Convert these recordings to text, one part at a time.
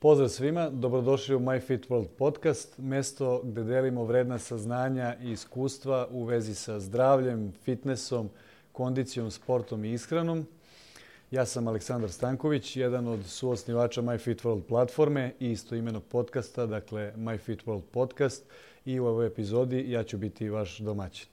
Pozdrav svima, dobrodošli u My Fit World podcast, mesto gde delimo vredna saznanja i iskustva u vezi sa zdravljem, fitnessom, kondicijom, sportom i ishranom. Ja sam Aleksandar Stanković, jedan od suosnivača My Fit World platforme i istoimenog podcasta, dakle My Fit World podcast i u ovoj epizodi ja ću biti vaš domaćin.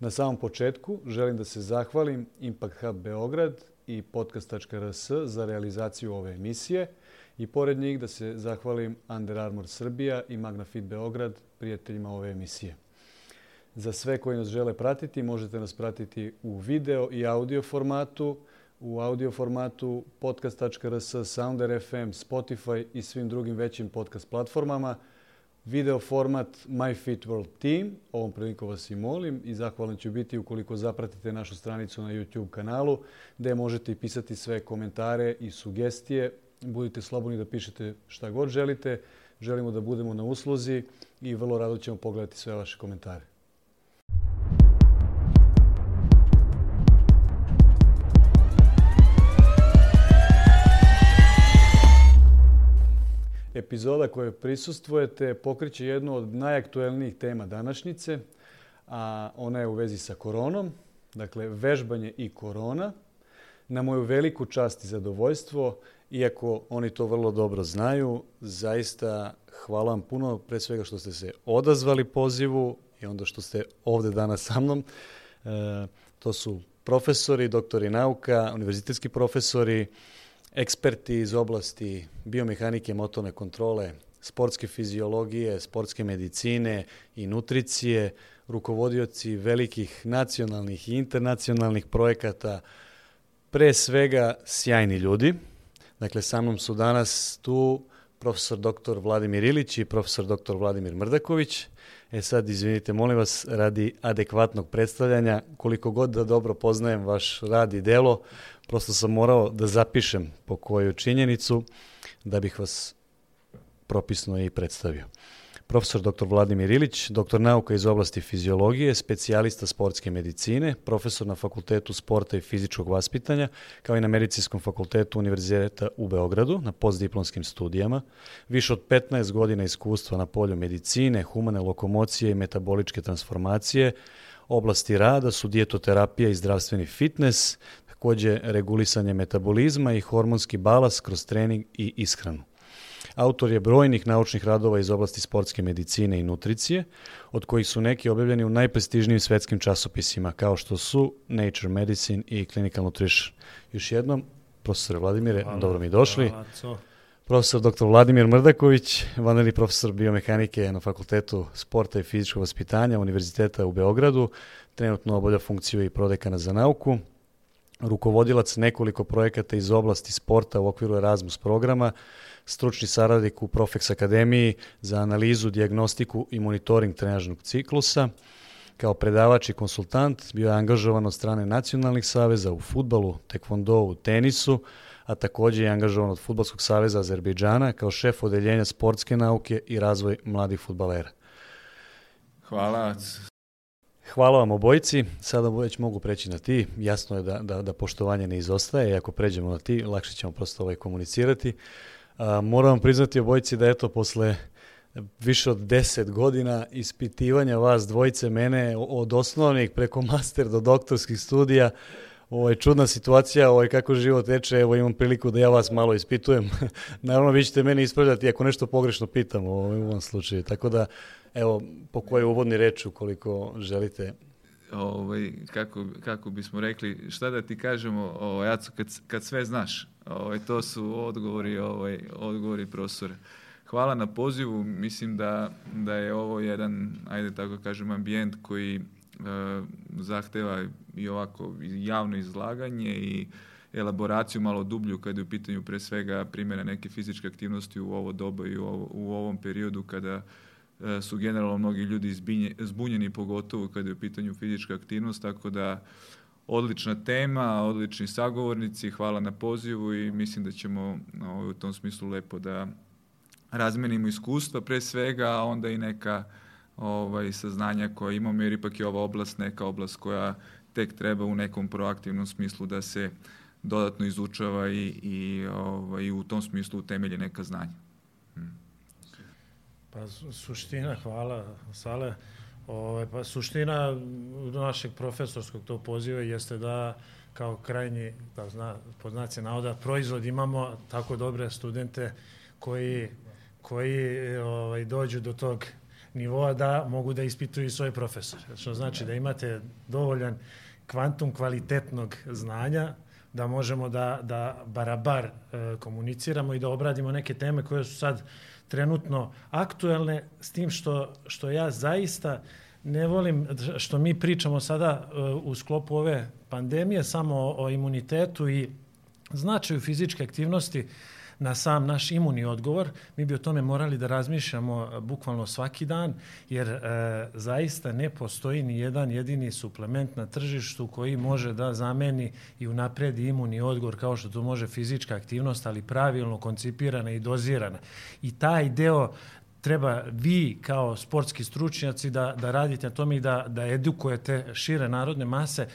Na samom početku želim da se zahvalim Impact Hub Beograd i podcast.rs za realizaciju ove emisije – I pored njih da se zahvalim Under Armour Srbija i Magnafit Beograd, prijateljima ove emisije. Za sve koji nas žele pratiti, možete nas pratiti u video i audio formatu, u audio formatu podcast.rs, Sounder FM, Spotify i svim drugim većim podcast platformama. Video format My Fit World Team, ovom prilikom vas i molim i zahvalan ću biti ukoliko zapratite našu stranicu na YouTube kanalu, gde možete pisati sve komentare i sugestije Budite slobodni da pišete šta god želite. Želimo da budemo na usluzi i vrlo rado ćemo pogledati sve vaše komentare. Epizoda koje prisustvujete pokriće jednu od najaktuelnijih tema današnjice, a ona je u vezi sa koronom, dakle vežbanje i korona. Na moju veliku čast i zadovoljstvo iako oni to vrlo dobro znaju, zaista hvala vam puno pre svega što ste se odazvali pozivu i onda što ste ovde danas sa mnom. E, to su profesori, doktori nauka, univerzitetski profesori, eksperti iz oblasti biomehanike, motorne kontrole, sportske fiziologije, sportske medicine i nutricije, rukovodioci velikih nacionalnih i internacionalnih projekata, pre svega sjajni ljudi. Dakle, sa mnom su danas tu profesor dr. Vladimir Ilić i profesor dr. Vladimir Mrdaković. E sad, izvinite, molim vas, radi adekvatnog predstavljanja, koliko god da dobro poznajem vaš rad i delo, prosto sam morao da zapišem po koju činjenicu da bih vas propisno i predstavio profesor dr. Vladimir Ilić, doktor nauka iz oblasti fiziologije, specijalista sportske medicine, profesor na Fakultetu sporta i fizičkog vaspitanja, kao i na Medicinskom fakultetu Univerziteta u Beogradu na postdiplomskim studijama, više od 15 godina iskustva na polju medicine, humane lokomocije i metaboličke transformacije, oblasti rada su dijetoterapija i zdravstveni fitness, takođe regulisanje metabolizma i hormonski balas kroz trening i ishranu. Autor je brojnih naučnih radova iz oblasti sportske medicine i nutricije, od kojih su neki objavljeni u najprestižnijim svetskim časopisima, kao što su Nature Medicine i Clinical Nutrition. Još jednom, profesor Vladimire, hvala, dobro mi došli. Hvala, profesor dr. Vladimir Mrdaković, vanredni profesor biomehanike na Fakultetu sporta i fizičkog vaspitanja Univerziteta u Beogradu, trenutno obavlja funkciju i prodekana za nauku, rukovodilac nekoliko projekata iz oblasti sporta u okviru Erasmus programa, stručni saradnik u Profex Akademiji za analizu, diagnostiku i monitoring trenažnog ciklusa. Kao predavač i konsultant bio je angažovan od strane nacionalnih saveza u futbalu, tekvondou, tenisu, a takođe je angažovan od Futbolskog saveza Azerbejdžana kao šef odeljenja sportske nauke i razvoj mladih futbalera. Hvala. Hvala vam obojici. Sada već mogu preći na ti. Jasno je da, da, da poštovanje ne izostaje i ako pređemo na ti, lakše ćemo prosto ovaj komunicirati. A, moram vam priznati obojici da eto posle više od 10 godina ispitivanja vas dvojice mene od osnovnih preko master do doktorskih studija Ovo je čudna situacija, ovo je kako život teče, evo imam priliku da ja vas malo ispitujem. Naravno, vi ćete mene ispravljati ako nešto pogrešno pitam u ovom slučaju. Tako da, evo, po kojoj uvodni reč, ukoliko želite. Ovaj, kako, kako bismo rekli, šta da ti kažemo, ovaj, Aco, kad, kad sve znaš, ovaj, to su odgovori, ovaj, odgovori profesora. Hvala na pozivu, mislim da, da je ovo jedan, ajde tako kažem, ambijent koji e, zahteva i ovako javno izlaganje i elaboraciju malo dublju kada je u pitanju pre svega primjena neke fizičke aktivnosti u ovo doba i u, ovo, u ovom periodu kada su generalno mnogi ljudi zbinje, zbunjeni pogotovo kada je u pitanju fizička aktivnost, tako da odlična tema, odlični sagovornici, hvala na pozivu i mislim da ćemo ovaj, u tom smislu lepo da razmenimo iskustva pre svega, a onda i neka ovaj, saznanja koja imamo, jer ipak je ova oblast neka oblast koja tek treba u nekom proaktivnom smislu da se dodatno izučava i, i, ovaj, u tom smislu utemelje neka znanja. Pa suština, hvala Sale. Ove, pa suština našeg profesorskog to poziva jeste da kao krajnji, da zna, pod znaci navoda, proizvod imamo tako dobre studente koji, koji ovaj, dođu do tog nivoa da mogu da ispituju svoj profesor. Što znači da imate dovoljan kvantum kvalitetnog znanja da možemo da, da barabar e, komuniciramo i da obradimo neke teme koje su sad trenutno aktuelne, s tim što, što ja zaista ne volim što mi pričamo sada e, u sklopu ove pandemije samo o imunitetu i značaju fizičke aktivnosti na sam naš imunni odgovor, mi bi o tome morali da razmišljamo e, bukvalno svaki dan, jer e, zaista ne postoji ni jedan jedini suplement na tržištu koji može da zameni i unapredi imunni odgovor kao što to može fizička aktivnost, ali pravilno koncipirana i dozirana. I taj deo treba vi kao sportski stručnjaci da, da radite na tome i da, da edukujete šire narodne mase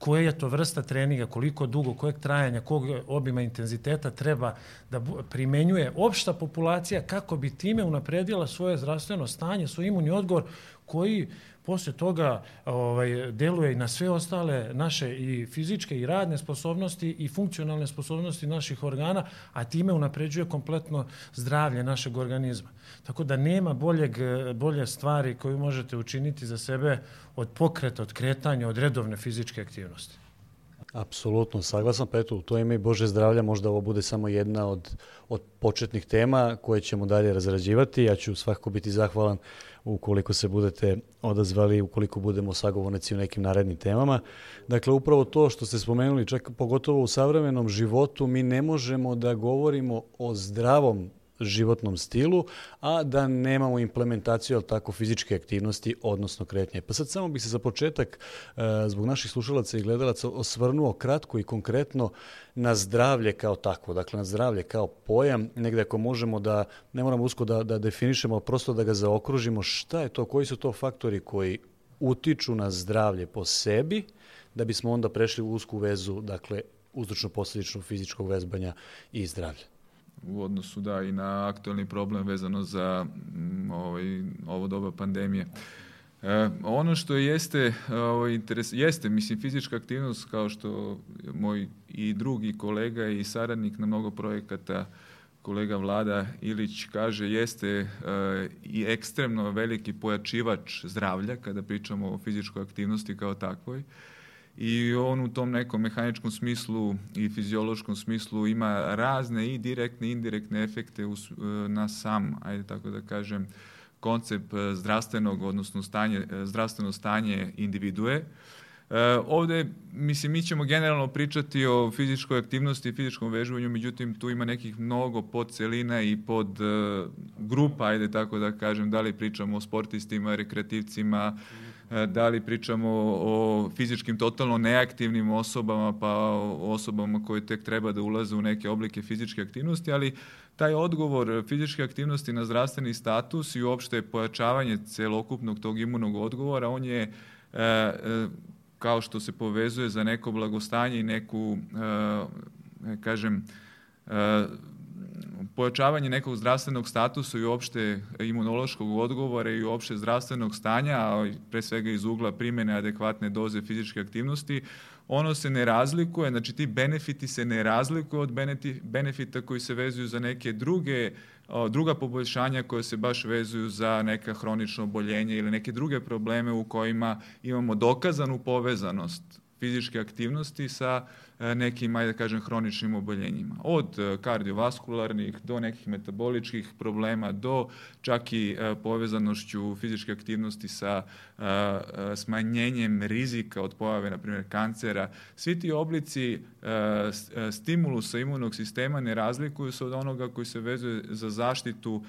koja je to vrsta treninga, koliko dugo, kojeg trajanja, kog obima intenziteta treba da primenjuje opšta populacija kako bi time unapredila svoje zdravstveno stanje, svoj imunni odgovor koji posle toga ovaj, deluje i na sve ostale naše i fizičke i radne sposobnosti i funkcionalne sposobnosti naših organa, a time unapređuje kompletno zdravlje našeg organizma. Tako da nema boljeg, bolje stvari koju možete učiniti za sebe od pokreta, od kretanja, od redovne fizičke aktivnosti. Apsolutno, saglasan, pa eto, to ime i Bože zdravlja možda ovo bude samo jedna od, od početnih tema koje ćemo dalje razrađivati. Ja ću svakako biti zahvalan ukoliko se budete odazvali, ukoliko budemo sagovornici u nekim narednim temama. Dakle, upravo to što ste spomenuli, čak pogotovo u savremenom životu, mi ne možemo da govorimo o zdravom životnom stilu, a da nemamo implementaciju ali tako fizičke aktivnosti, odnosno kretnje. Pa sad samo bih se za početak e, zbog naših slušalaca i gledalaca osvrnuo kratko i konkretno na zdravlje kao takvo, dakle na zdravlje kao pojam, negde ako možemo da, ne moramo usko da, da definišemo, prosto da ga zaokružimo, šta je to, koji su to faktori koji utiču na zdravlje po sebi, da bismo onda prešli u usku vezu, dakle, uzročno-posledično fizičkog vezbanja i zdravlja u odnosu da i na aktualni problem vezano za mm, ovaj, ovo doba pandemije. E, ono što jeste, ovaj, interes, jeste, mislim, fizička aktivnost, kao što moj i drugi kolega i saradnik na mnogo projekata, kolega Vlada Ilić kaže, jeste e, i ekstremno veliki pojačivač zdravlja kada pričamo o fizičkoj aktivnosti kao takvoj i on u tom nekom mehaničkom smislu i fiziološkom smislu ima razne i direktne i indirektne efekte us, e, na sam, ajde tako da kažem, koncept e, zdravstvenog, odnosno stanje, e, zdravstveno stanje individue. E, ovde, mislim, mi ćemo generalno pričati o fizičkoj aktivnosti i fizičkom vežbanju, međutim, tu ima nekih mnogo podcelina i pod e, grupa, ajde tako da kažem, da li pričamo o sportistima, rekreativcima, mm da li pričamo o fizičkim totalno neaktivnim osobama, pa o osobama koje tek treba da ulaze u neke oblike fizičke aktivnosti, ali taj odgovor fizičke aktivnosti na zdravstveni status i uopšte pojačavanje celokupnog tog imunog odgovora, on je e, e, kao što se povezuje za neko blagostanje i neku, kažem, pojačavanje nekog zdravstvenog statusa i uopšte imunološkog odgovora i uopšte zdravstvenog stanja, a pre svega iz ugla primene adekvatne doze fizičke aktivnosti, ono se ne razlikuje, znači ti benefiti se ne razlikuju od benefita koji se vezuju za neke druge druga poboljšanja koje se baš vezuju za neka hronično oboljenje ili neke druge probleme u kojima imamo dokazanu povezanost fizičke aktivnosti sa e, nekim, ajde da kažem, hroničnim oboljenjima. Od e, kardiovaskularnih do nekih metaboličkih problema, do čak i e, povezanošću fizičke aktivnosti sa smanjenjem rizika od pojave, na primjer, kancera. Svi ti oblici stimulusa imunog sistema ne razlikuju se od onoga koji se vezuje za zaštitu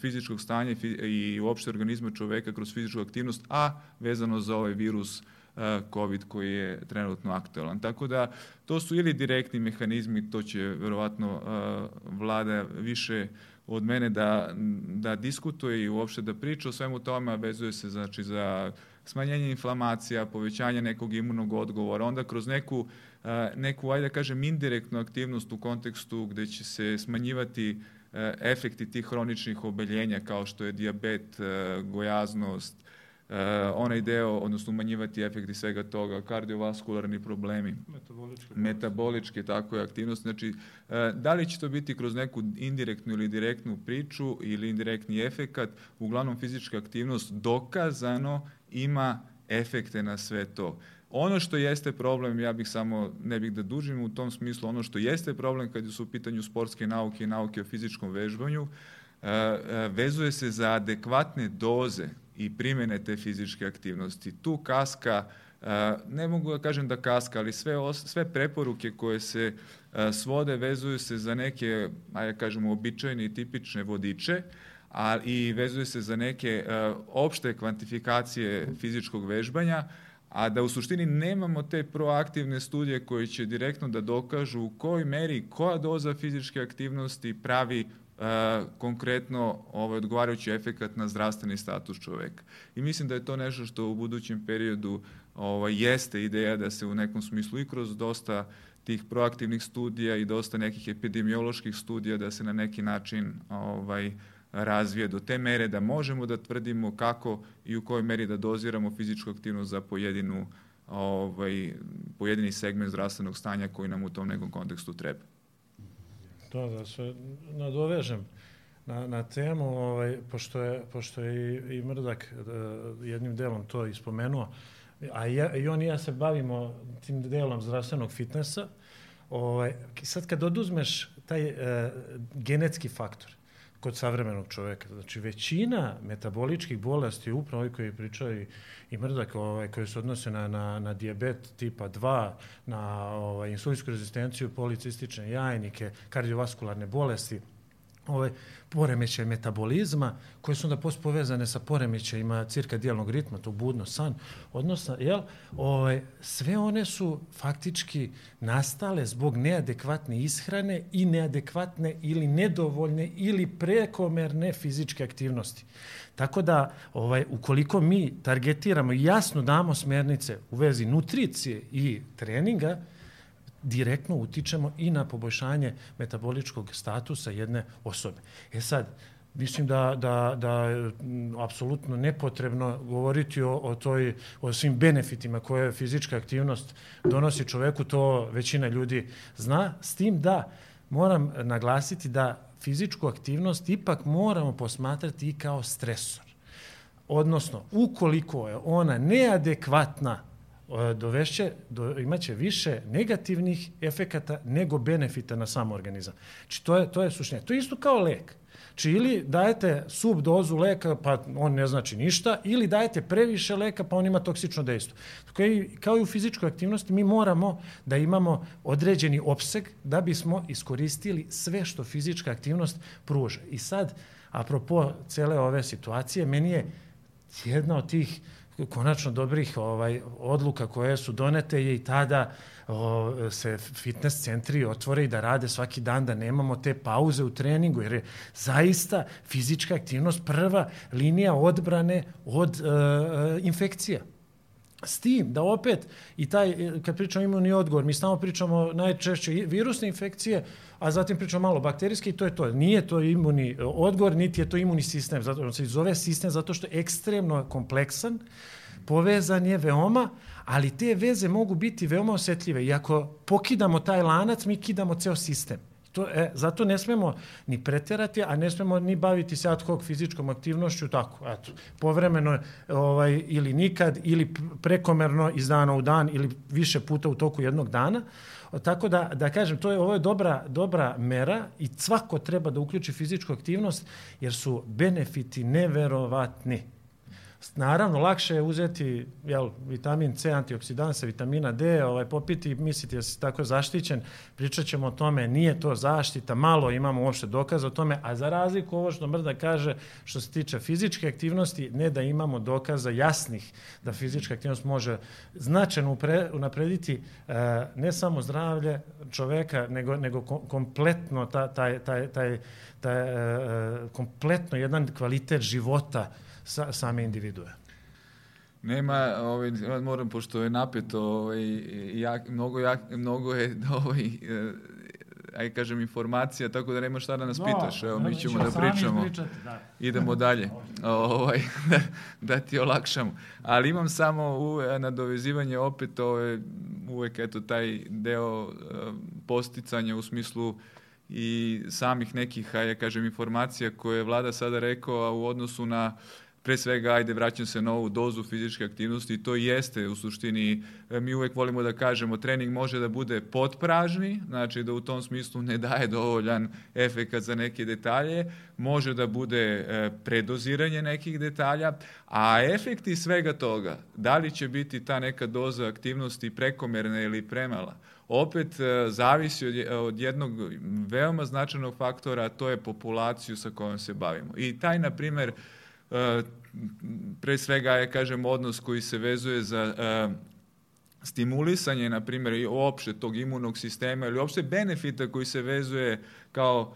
fizičkog stanja i uopšte organizma čoveka kroz fizičku aktivnost, a vezano za ovaj virus COVID koji je trenutno aktualan. Tako da to su ili direktni mehanizmi, to će verovatno vlada više od mene da, da diskutuje i uopšte da priča o svemu tome, a vezuje se znači za smanjenje inflamacija, povećanje nekog imunog odgovora, onda kroz neku, neku ajde da kažem, indirektnu aktivnost u kontekstu gde će se smanjivati efekti tih hroničnih obeljenja kao što je dijabet, gojaznost, onaj deo, odnosno umanjivati efekti svega toga, kardiovaskularni problemi, metaboličke, metaboličke tako je aktivnosti. Znači, da li će to biti kroz neku indirektnu ili direktnu priču ili indirektni efekat, uglavnom fizička aktivnost dokazano ima efekte na sve to. Ono što jeste problem, ja bih samo, ne bih da dužim u tom smislu, ono što jeste problem kad su u pitanju sportske nauke i nauke o fizičkom vežbanju, e, vezuje se za adekvatne doze i primene te fizičke aktivnosti. Tu kaska, ne mogu da kažem da kaska, ali sve, sve preporuke koje se svode vezuju se za neke, ajde kažemo, običajne i tipične vodiče, a, i vezuje se za neke opšte kvantifikacije fizičkog vežbanja, a da u suštini nemamo te proaktivne studije koje će direktno da dokažu u kojoj meri koja doza fizičke aktivnosti pravi e, konkretno ovaj, odgovarajući efekat na zdravstveni status čoveka. I mislim da je to nešto što u budućem periodu ovaj, jeste ideja da se u nekom smislu i kroz dosta tih proaktivnih studija i dosta nekih epidemioloških studija da se na neki način ovaj, razvije do te mere da možemo da tvrdimo kako i u kojoj meri da doziramo fizičku aktivnost za pojedinu, ovaj, pojedini segment zdravstvenog stanja koji nam u tom nekom kontekstu treba. To da se nadovežem na, na temu, ovaj, pošto, je, pošto je i, i Mrdak uh, jednim delom to ispomenuo, a ja, i on i ja se bavimo tim delom zdravstvenog fitnessa, ovaj, sad kad oduzmeš taj uh, genetski faktor, kod savremenog čoveka. Znači, većina metaboličkih bolesti, upravo ovi koji pričaju i, mrdak, ovaj, koji se odnose na, na, na diabet tipa 2, na ovaj, insulinsku rezistenciju, policistične jajnike, kardiovaskularne bolesti, ovaj, poremećaj metabolizma, koje su onda povezane sa poremećajima cirkadijalnog ritma, to budno san, odnosno, jel, ovaj, sve one su faktički nastale zbog neadekvatne ishrane i neadekvatne ili nedovoljne ili prekomerne fizičke aktivnosti. Tako da, ovaj, ukoliko mi targetiramo i jasno damo smernice u vezi nutricije i treninga, direktno utičemo i na poboljšanje metaboličkog statusa jedne osobe. E sad, mislim da, da, da je apsolutno nepotrebno govoriti o, o, toj, o svim benefitima koje fizička aktivnost donosi čoveku, to većina ljudi zna, s tim da moram naglasiti da fizičku aktivnost ipak moramo posmatrati i kao stresor. Odnosno, ukoliko je ona neadekvatna dovešće, do, imaće više negativnih efekata nego benefita na sam organizam. Znači, to je, to je suština. To je isto kao lek. Znači, ili dajete sub dozu leka, pa on ne znači ništa, ili dajete previše leka, pa on ima toksično dejstvo. Kao i u fizičkoj aktivnosti, mi moramo da imamo određeni opseg da bismo iskoristili sve što fizička aktivnost pruža. I sad, apropo cele ove situacije, meni je jedna od tih konačno dobrih ovaj odluka koje su donete je i tada o, se fitness centri otvore i da rade svaki dan, da nemamo te pauze u treningu, jer je zaista fizička aktivnost prva linija odbrane od e, e infekcija. S tim da opet, i taj, kad pričamo imunni odgovor, mi samo pričamo najčešće virusne infekcije, a zatim pričamo malo bakterijske i to je to. Nije to imunni odgovor, niti je to imunni sistem. Zato se zove sistem zato što je ekstremno kompleksan, povezan je veoma, ali te veze mogu biti veoma osetljive. I ako pokidamo taj lanac, mi kidamo ceo sistem. To, e, zato ne smemo ni preterati, a ne smemo ni baviti se ad hoc fizičkom aktivnošću, tako, eto, povremeno ovaj, ili nikad, ili prekomerno iz dana u dan, ili više puta u toku jednog dana. Tako da, da kažem, to je, ovo je dobra, dobra mera i svako treba da uključi fizičku aktivnost, jer su benefiti neverovatni. Naravno, lakše je uzeti jel, vitamin C, antioksidansa, vitamina D, ovaj, popiti, misliti da si tako zaštićen, pričat ćemo o tome, nije to zaštita, malo imamo uopšte dokaza o tome, a za razliku ovo što Mrda kaže, što se tiče fizičke aktivnosti, ne da imamo dokaza jasnih da fizička aktivnost može značajno unaprediti eh, ne samo zdravlje čoveka, nego, nego kompletno taj, taj, taj, taj, taj, eh, kompletno jedan kvalitet života sa, same individue. Nema, ovaj, moram, pošto je napeto, ovaj, jak, mnogo, jak, mnogo je ovaj, aj kažem, informacija, tako da nema šta da nas No, pitaš. Evo, mi ćemo da pričamo. ispričati, da. Idemo dalje, ovaj, da, da ti olakšamo. Ali imam samo uve- nadovezivanje opet ove, uvek eto taj deo e, posticanja u smislu i samih nekih, ajde kažem, informacija koje je vlada sada rekao, a u odnosu na pre svega, ajde, vraćam se na ovu dozu fizičke aktivnosti i to jeste u suštini, e, mi uvek volimo da kažemo, trening može da bude potpražni, znači da u tom smislu ne daje dovoljan efekat za neke detalje, može da bude e, predoziranje nekih detalja, a efekti svega toga, da li će biti ta neka doza aktivnosti prekomerna ili premala, opet e, zavisi od, od jednog veoma značajnog faktora, a to je populaciju sa kojom se bavimo. I taj, na primer, pre svega je, kažem, odnos koji se vezuje za e, stimulisanje, na primjer, i uopšte tog imunog sistema ili uopšte benefita koji se vezuje kao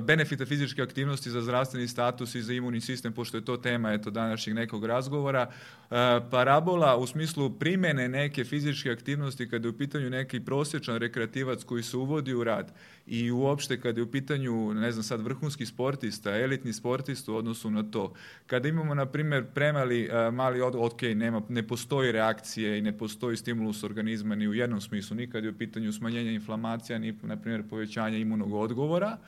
benefita fizičke aktivnosti za zdravstveni status i za imunni sistem, pošto je to tema eto, današnjeg nekog razgovora. E, parabola u smislu primene neke fizičke aktivnosti kada je u pitanju neki prosječan rekreativac koji se uvodi u rad i uopšte kada je u pitanju, ne znam sad, vrhunski sportista, elitni sportista u odnosu na to. Kada imamo, na primjer, premali e, mali od, ok, nema, ne postoji reakcije i ne postoji stimulus organizma ni u jednom smislu, ni kada je u pitanju smanjenja inflamacija, ni, na primjer, povećanja imunog odgovora.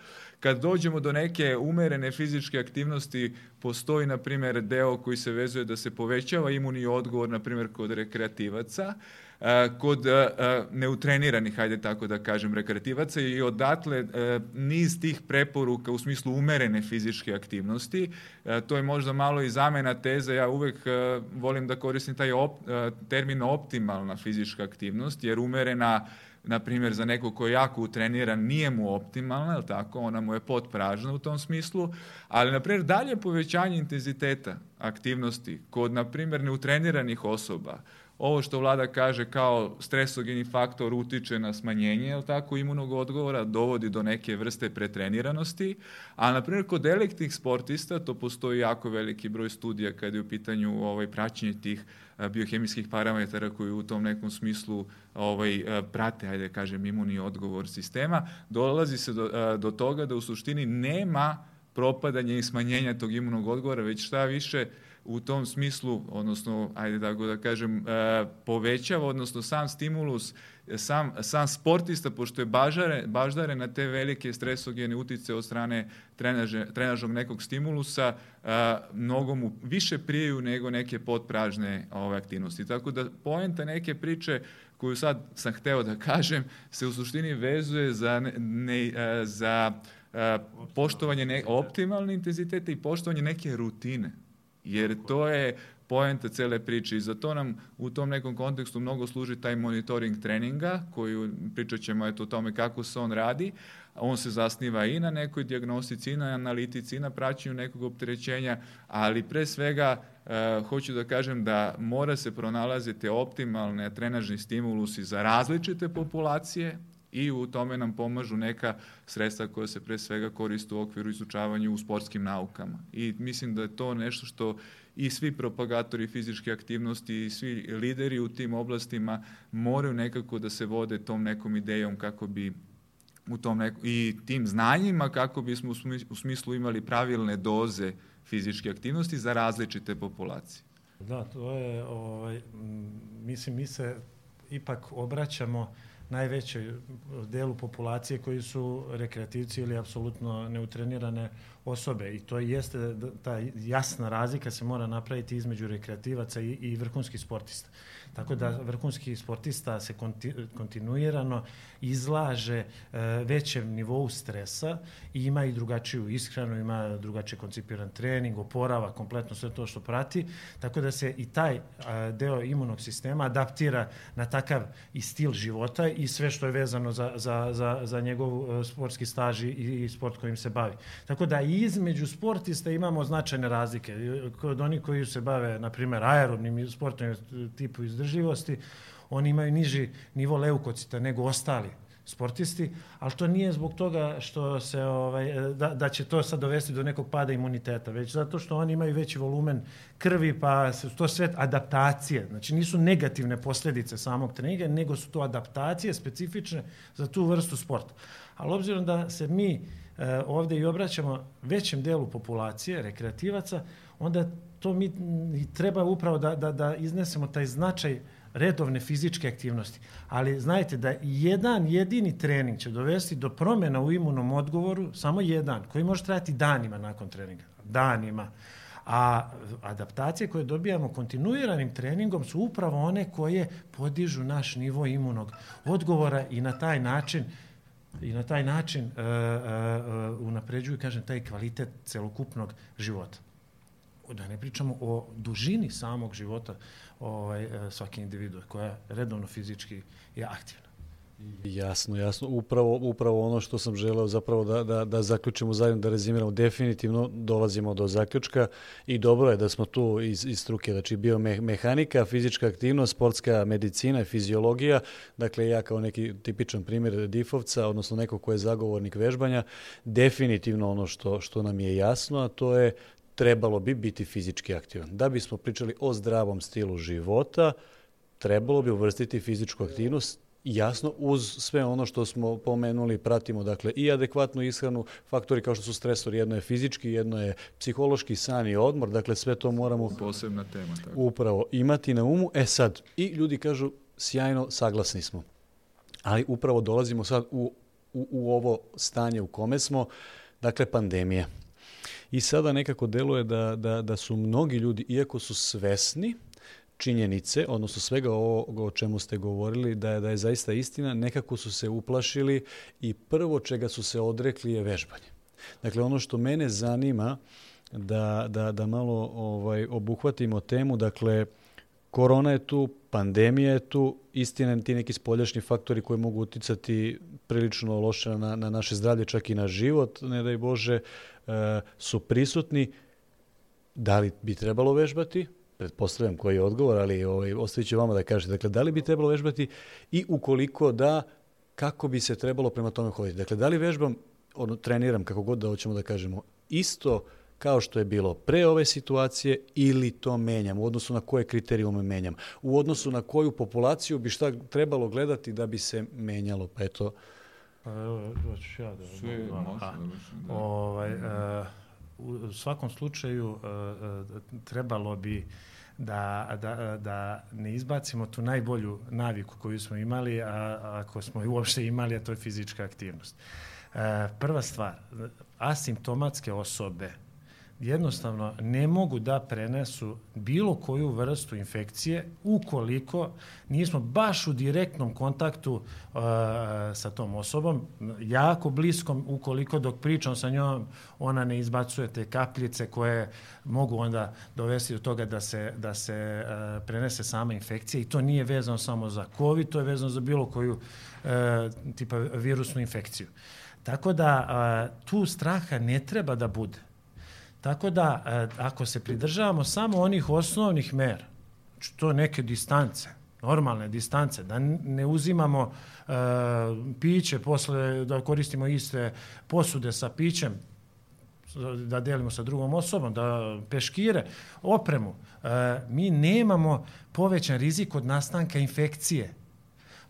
Kad dođemo do neke umerene fizičke aktivnosti, postoji, na primjer, deo koji se vezuje da se povećava imunni odgovor, na primjer, kod rekreativaca, kod neutreniranih, hajde tako da kažem, rekreativaca i odatle niz tih preporuka u smislu umerene fizičke aktivnosti. To je možda malo i zamena teze, ja uvek volim da koristim taj op, termin optimalna fizička aktivnost, jer umerena na primjer, za nekog ko je jako utreniran, nije mu optimalna, je tako? Ona mu je potpražna u tom smislu, ali, na primjer, dalje povećanje intenziteta aktivnosti kod, na primjer, neutreniranih osoba, ovo što vlada kaže kao stresogeni faktor utiče na smanjenje, je tako, imunog odgovora, dovodi do neke vrste pretreniranosti, a na primjer kod elektnih sportista to postoji jako veliki broj studija kada je u pitanju ovaj praćenje tih biohemijskih parametara koji u tom nekom smislu ovaj prate, ajde da kažem, imunni odgovor sistema, dolazi se do, do toga da u suštini nema propadanja i smanjenja tog imunog odgovora, već šta više u tom smislu, odnosno, ajde tako da kažem, e, povećava, odnosno sam stimulus, sam, sam sportista, pošto je bažare, baždare na te velike stresogene utice od strane trenaže, trenažnog nekog stimulusa, e, mnogo mu više prijeju nego neke potpražne ove aktivnosti. Tako da poenta neke priče koju sad sam hteo da kažem, se u suštini vezuje za, ne, ne, e, za e, poštovanje ne, optimalne intenzitete i poštovanje neke rutine. Jer to je poenta cele priče i za to nam u tom nekom kontekstu mnogo služi taj monitoring treninga, koji pričat ćemo eto o tome kako se on radi. On se zasniva i na nekoj diagnostici, i na analitici, i na praćenju nekog opterećenja, ali pre svega e, hoću da kažem da mora se pronalaziti optimalne trenažni stimulusi za različite populacije, i u tome nam pomažu neka sredstva koja se pre svega koriste u okviru izučavanja u sportskim naukama. I mislim da je to nešto što i svi propagatori fizičke aktivnosti i svi lideri u tim oblastima moraju nekako da se vode tom nekom idejom kako bi u tom neko, i tim znanjima kako bismo u smislu imali pravilne doze fizičke aktivnosti za različite populacije. Da, to je, ovaj, mislim, mi se ipak obraćamo najvećoj delu populacije koji su rekreativci ili apsolutno neutrenirane osobe i to jeste ta jasna razlika se mora napraviti između rekreativaca i, i vrhunskih sportista. Tako da vrhunski sportista se konti, kontinuirano izlaže e, većem nivou stresa i ima i drugačiju ishranu, ima drugačije koncipiran trening, oporava, kompletno sve to što prati, tako da se i taj a, deo imunog sistema adaptira na takav i stil života i sve što je vezano za, za, za, za njegov sportski staž i, i sport kojim se bavi. Tako da i između sportista imamo značajne razlike. Kod onih koji se bave, na primjer, aerobnim sportovnim tipu izdržljivosti, oni imaju niži nivo leukocita nego ostali sportisti, ali to nije zbog toga što se ovaj da, da će to sad dovesti do nekog pada imuniteta, već zato što oni imaju veći volumen krvi, pa su to sve adaptacije. Znači nisu negativne posljedice samog treninga, nego su to adaptacije specifične za tu vrstu sporta. Ali obzirom da se mi e, ovdje i obraćamo većem delu populacije, rekreativaca, onda to mi treba upravo da, da, da iznesemo taj značaj redovne fizičke aktivnosti. Ali znajte da jedan jedini trening će dovesti do promjena u imunom odgovoru, samo jedan, koji može trajati danima nakon treninga. Danima. A adaptacije koje dobijamo kontinuiranim treningom su upravo one koje podižu naš nivo imunog odgovora i na taj način i na taj način uh, uh, unapređuju, kažem, taj kvalitet celokupnog života. Da ne pričamo o dužini samog života ovaj, svake individue koja redovno fizički je aktivna. Jasno, jasno. Upravo, upravo ono što sam želeo zapravo da, da, da zaključimo zajedno, da rezimiramo. Definitivno dolazimo do zaključka i dobro je da smo tu iz, iz struke, znači biomehanika, fizička aktivnost, sportska medicina fiziologija. Dakle, ja kao neki tipičan primjer difovca, odnosno neko ko je zagovornik vežbanja, definitivno ono što, što nam je jasno, a to je trebalo bi biti fizički aktivan. Da bismo pričali o zdravom stilu života, trebalo bi uvrstiti fizičku aktivnost jasno uz sve ono što smo pomenuli, pratimo dakle i adekvatnu ishranu, faktori kao što su stresori, jedno je fizički, jedno je psihološki san i odmor, dakle sve to moramo posebna tema tako. Upravo imati na umu. E sad, i ljudi kažu sjajno saglasni smo. Ali upravo dolazimo sad u, u, u ovo stanje u kome smo, dakle pandemija. I sada nekako deluje da, da, da su mnogi ljudi, iako su svesni činjenice, odnosno svega ovoga o čemu ste govorili, da je, da je zaista istina, nekako su se uplašili i prvo čega su se odrekli je vežbanje. Dakle, ono što mene zanima da, da, da malo ovaj, obuhvatimo temu, dakle, korona je tu, pandemija je tu, istina ti neki spoljašnji faktori koji mogu uticati prilično loše na, na naše zdravlje, čak i na život, ne daj Bože, E, su prisutni, da li bi trebalo vežbati, pretpostavljam koji je odgovor, ali ovaj, ostavit ću vama da kažete. Dakle, da li bi trebalo vežbati i ukoliko da, kako bi se trebalo prema tome hoditi. Dakle, da li vežbam, ono, treniram, kako god da hoćemo da kažemo, isto kao što je bilo pre ove situacije ili to menjam, u odnosu na koje kriterijume menjam, u odnosu na koju populaciju bi šta trebalo gledati da bi se menjalo. Pa eto, Pa evo, hoćeš ja da... Sve, može, da. Ovaj, uh, u svakom slučaju uh, trebalo bi da, da, da ne izbacimo tu najbolju naviku koju smo imali, a ako smo i uopšte imali, a to je fizička aktivnost. Uh, prva stvar, asimptomatske osobe jednostavno ne mogu da prenesu bilo koju vrstu infekcije ukoliko nismo baš u direktnom kontaktu uh, sa tom osobom, jako bliskom, ukoliko dok pričam sa njom ona ne izbacuje te kapljice koje mogu onda dovesti do toga da se, da se uh, prenese sama infekcija i to nije vezano samo za COVID, to je vezano za bilo koju uh, tipa virusnu infekciju. Tako da uh, tu straha ne treba da bude Tako da, e, ako se pridržavamo samo onih osnovnih mera, znači to neke distance, normalne distance, da ne uzimamo uh, piće posle, da koristimo iste posude sa pićem, da delimo sa drugom osobom, da peškire, opremu, uh, mi nemamo povećan rizik od nastanka infekcije.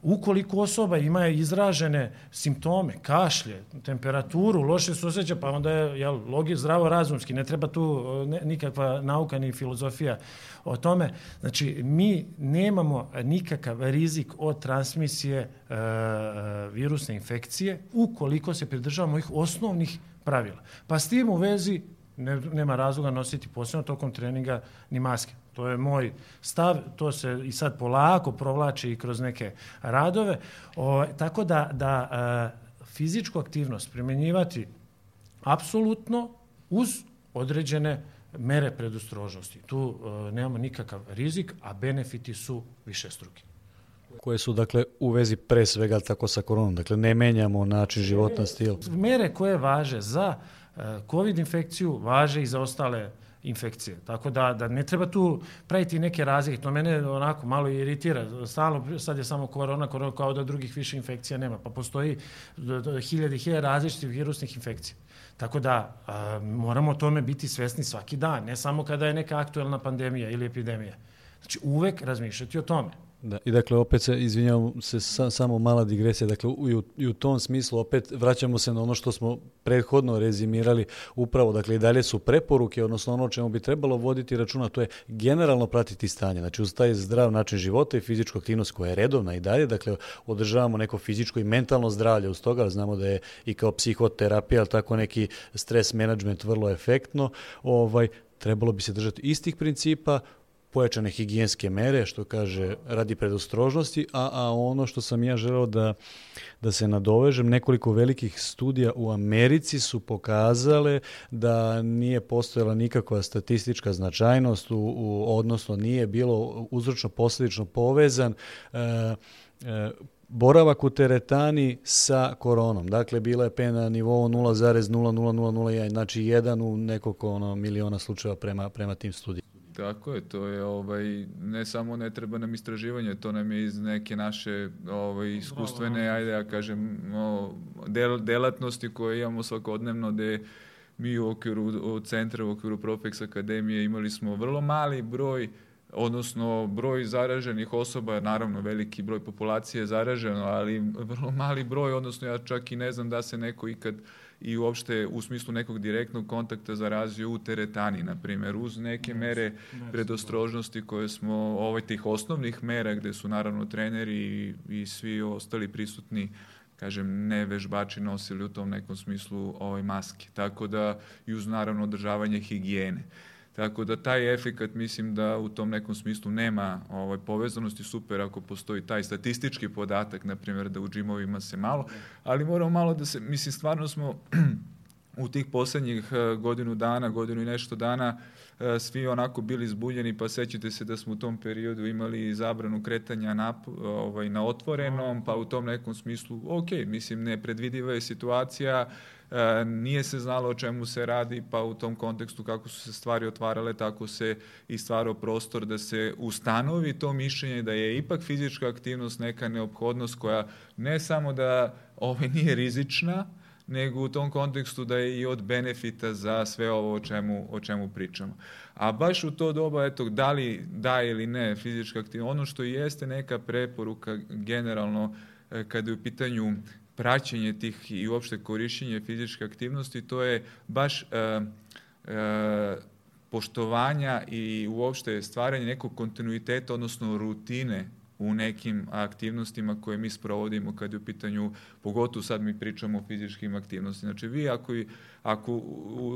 Ukoliko osoba ima izražene simptome, kašlje, temperaturu, loše se osjeća, pa onda je jel, logi, zdravo razumski, ne treba tu ne, nikakva nauka ni filozofija o tome. Znači, mi nemamo nikakav rizik od transmisije e, virusne infekcije ukoliko se pridržavamo ih osnovnih pravila. Pa s tim u vezi ne, nema razloga nositi posebno tokom treninga ni maske. To je moj stav, to se i sad polako provlači i kroz neke radove. O, tako da, da e, fizičku aktivnost primjenjivati apsolutno uz određene mere predostrožnosti. Tu e, nemamo nikakav rizik, a benefiti su više struki. Koje su, dakle, u vezi pre svega tako sa koronom? Dakle, ne menjamo način životna stil? Mere koje važe za e, COVID infekciju, važe i za ostale infekcije. Tako da, da ne treba tu praviti neke razlike. To mene onako malo iritira. Stalno, sad je samo korona, korona kao da drugih više infekcija nema. Pa postoji hiljade, hiljade različitih virusnih infekcija. Tako da a, moramo o tome biti svesni svaki dan, ne samo kada je neka aktuelna pandemija ili epidemija. Znači uvek razmišljati o tome. Da, i dakle opet se, izvinjavam se, sa, samo mala digresija, dakle u, i u tom smislu opet vraćamo se na ono što smo prethodno rezimirali upravo, dakle i dalje su preporuke, odnosno ono čemu bi trebalo voditi računa, to je generalno pratiti stanje, znači uz taj zdrav način života i fizičku aktivnost koja je redovna i dalje, dakle održavamo neko fizičko i mentalno zdravlje uz toga, znamo da je i kao psihoterapija, tako neki stres management vrlo efektno, ovaj, trebalo bi se držati istih principa, pojačane higijenske mere, što kaže radi predostrožnosti, a, a ono što sam ja želeo da, da se nadovežem, nekoliko velikih studija u Americi su pokazale da nije postojala nikakva statistička značajnost, u, u, odnosno nije bilo uzročno posljedično povezan e, e, boravak u teretani sa koronom. Dakle, bila je P na nivou 0,00001, znači jedan u nekoliko ono, miliona slučajeva prema, prema tim studijama. Tako je, to je ovaj ne samo ne treba nam istraživanje, to nam je iz neke naše ovaj iskustvene, ajde ja kažem, o, del, delatnosti koje imamo svakodnevno gde mi u okviru u centra, u okviru Profex Akademije imali smo vrlo mali broj odnosno broj zaraženih osoba, naravno veliki broj populacije je zaraženo, ali vrlo mali broj, odnosno ja čak i ne znam da se neko ikad i uopšte u smislu nekog direktnog kontakta zarazio u teretani, na primjer, uz neke mere predostrožnosti koje smo, ovaj tih osnovnih mera gde su naravno treneri i, i svi ostali prisutni kažem, ne vežbači nosili u tom nekom smislu ovaj maske. Tako da i uz naravno održavanje higijene. Tako da taj efekat mislim da u tom nekom smislu nema ovaj, povezanosti super ako postoji taj statistički podatak, na primjer da u džimovima se malo, ali moramo malo da se, mislim stvarno smo u tih poslednjih eh, godinu dana, godinu i nešto dana eh, svi onako bili zbuljeni, pa sećate se da smo u tom periodu imali zabranu kretanja na, ovaj, na otvorenom, pa u tom nekom smislu, ok, mislim, nepredvidiva je situacija, E, nije se znalo o čemu se radi, pa u tom kontekstu kako su se stvari otvarale, tako se i stvarao prostor da se ustanovi to mišljenje da je ipak fizička aktivnost neka neophodnost koja ne samo da ovaj nije rizična, nego u tom kontekstu da je i od benefita za sve ovo o čemu, o čemu pričamo. A baš u to doba, eto, da li da ili ne fizička aktivnost, ono što jeste neka preporuka generalno e, kada je u pitanju praćenje tih i uopšte korišćenje fizičke aktivnosti, to je baš e, e, poštovanja i uopšte stvaranje nekog kontinuiteta, odnosno rutine u nekim aktivnostima koje mi sprovodimo kad je u pitanju, pogotovo sad mi pričamo o fizičkim aktivnostima. Znači vi ako, ako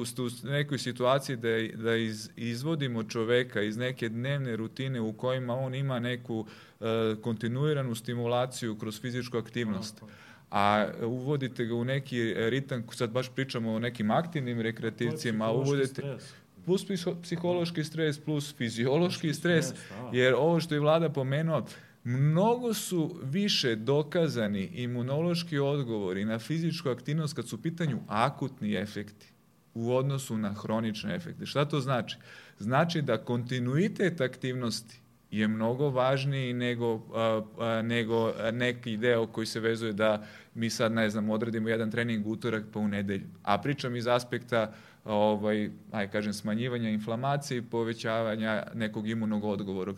ste u nekoj situaciji da, da iz, izvodimo čoveka iz neke dnevne rutine u kojima on ima neku uh, kontinuiranu stimulaciju kroz fizičku aktivnost, a uvodite ga u neki ritam, sad baš pričamo o nekim aktivnim rekreativcijama, a uvodite... Plus psihološki stres, plus fiziološki stres, stres da. jer ovo što je vlada pomenuo, mnogo su više dokazani imunološki odgovori na fizičku aktivnost kad su u pitanju akutni efekti u odnosu na hronične efekte. Šta to znači? Znači da kontinuitet aktivnosti je mnogo važniji nego, a, a, nego neki deo koji se vezuje da mi sad, ne znam, odradimo jedan trening utorak pa u nedelju. A pričam iz aspekta ovaj, aj kažem, smanjivanja inflamacije i povećavanja nekog imunog odgovora,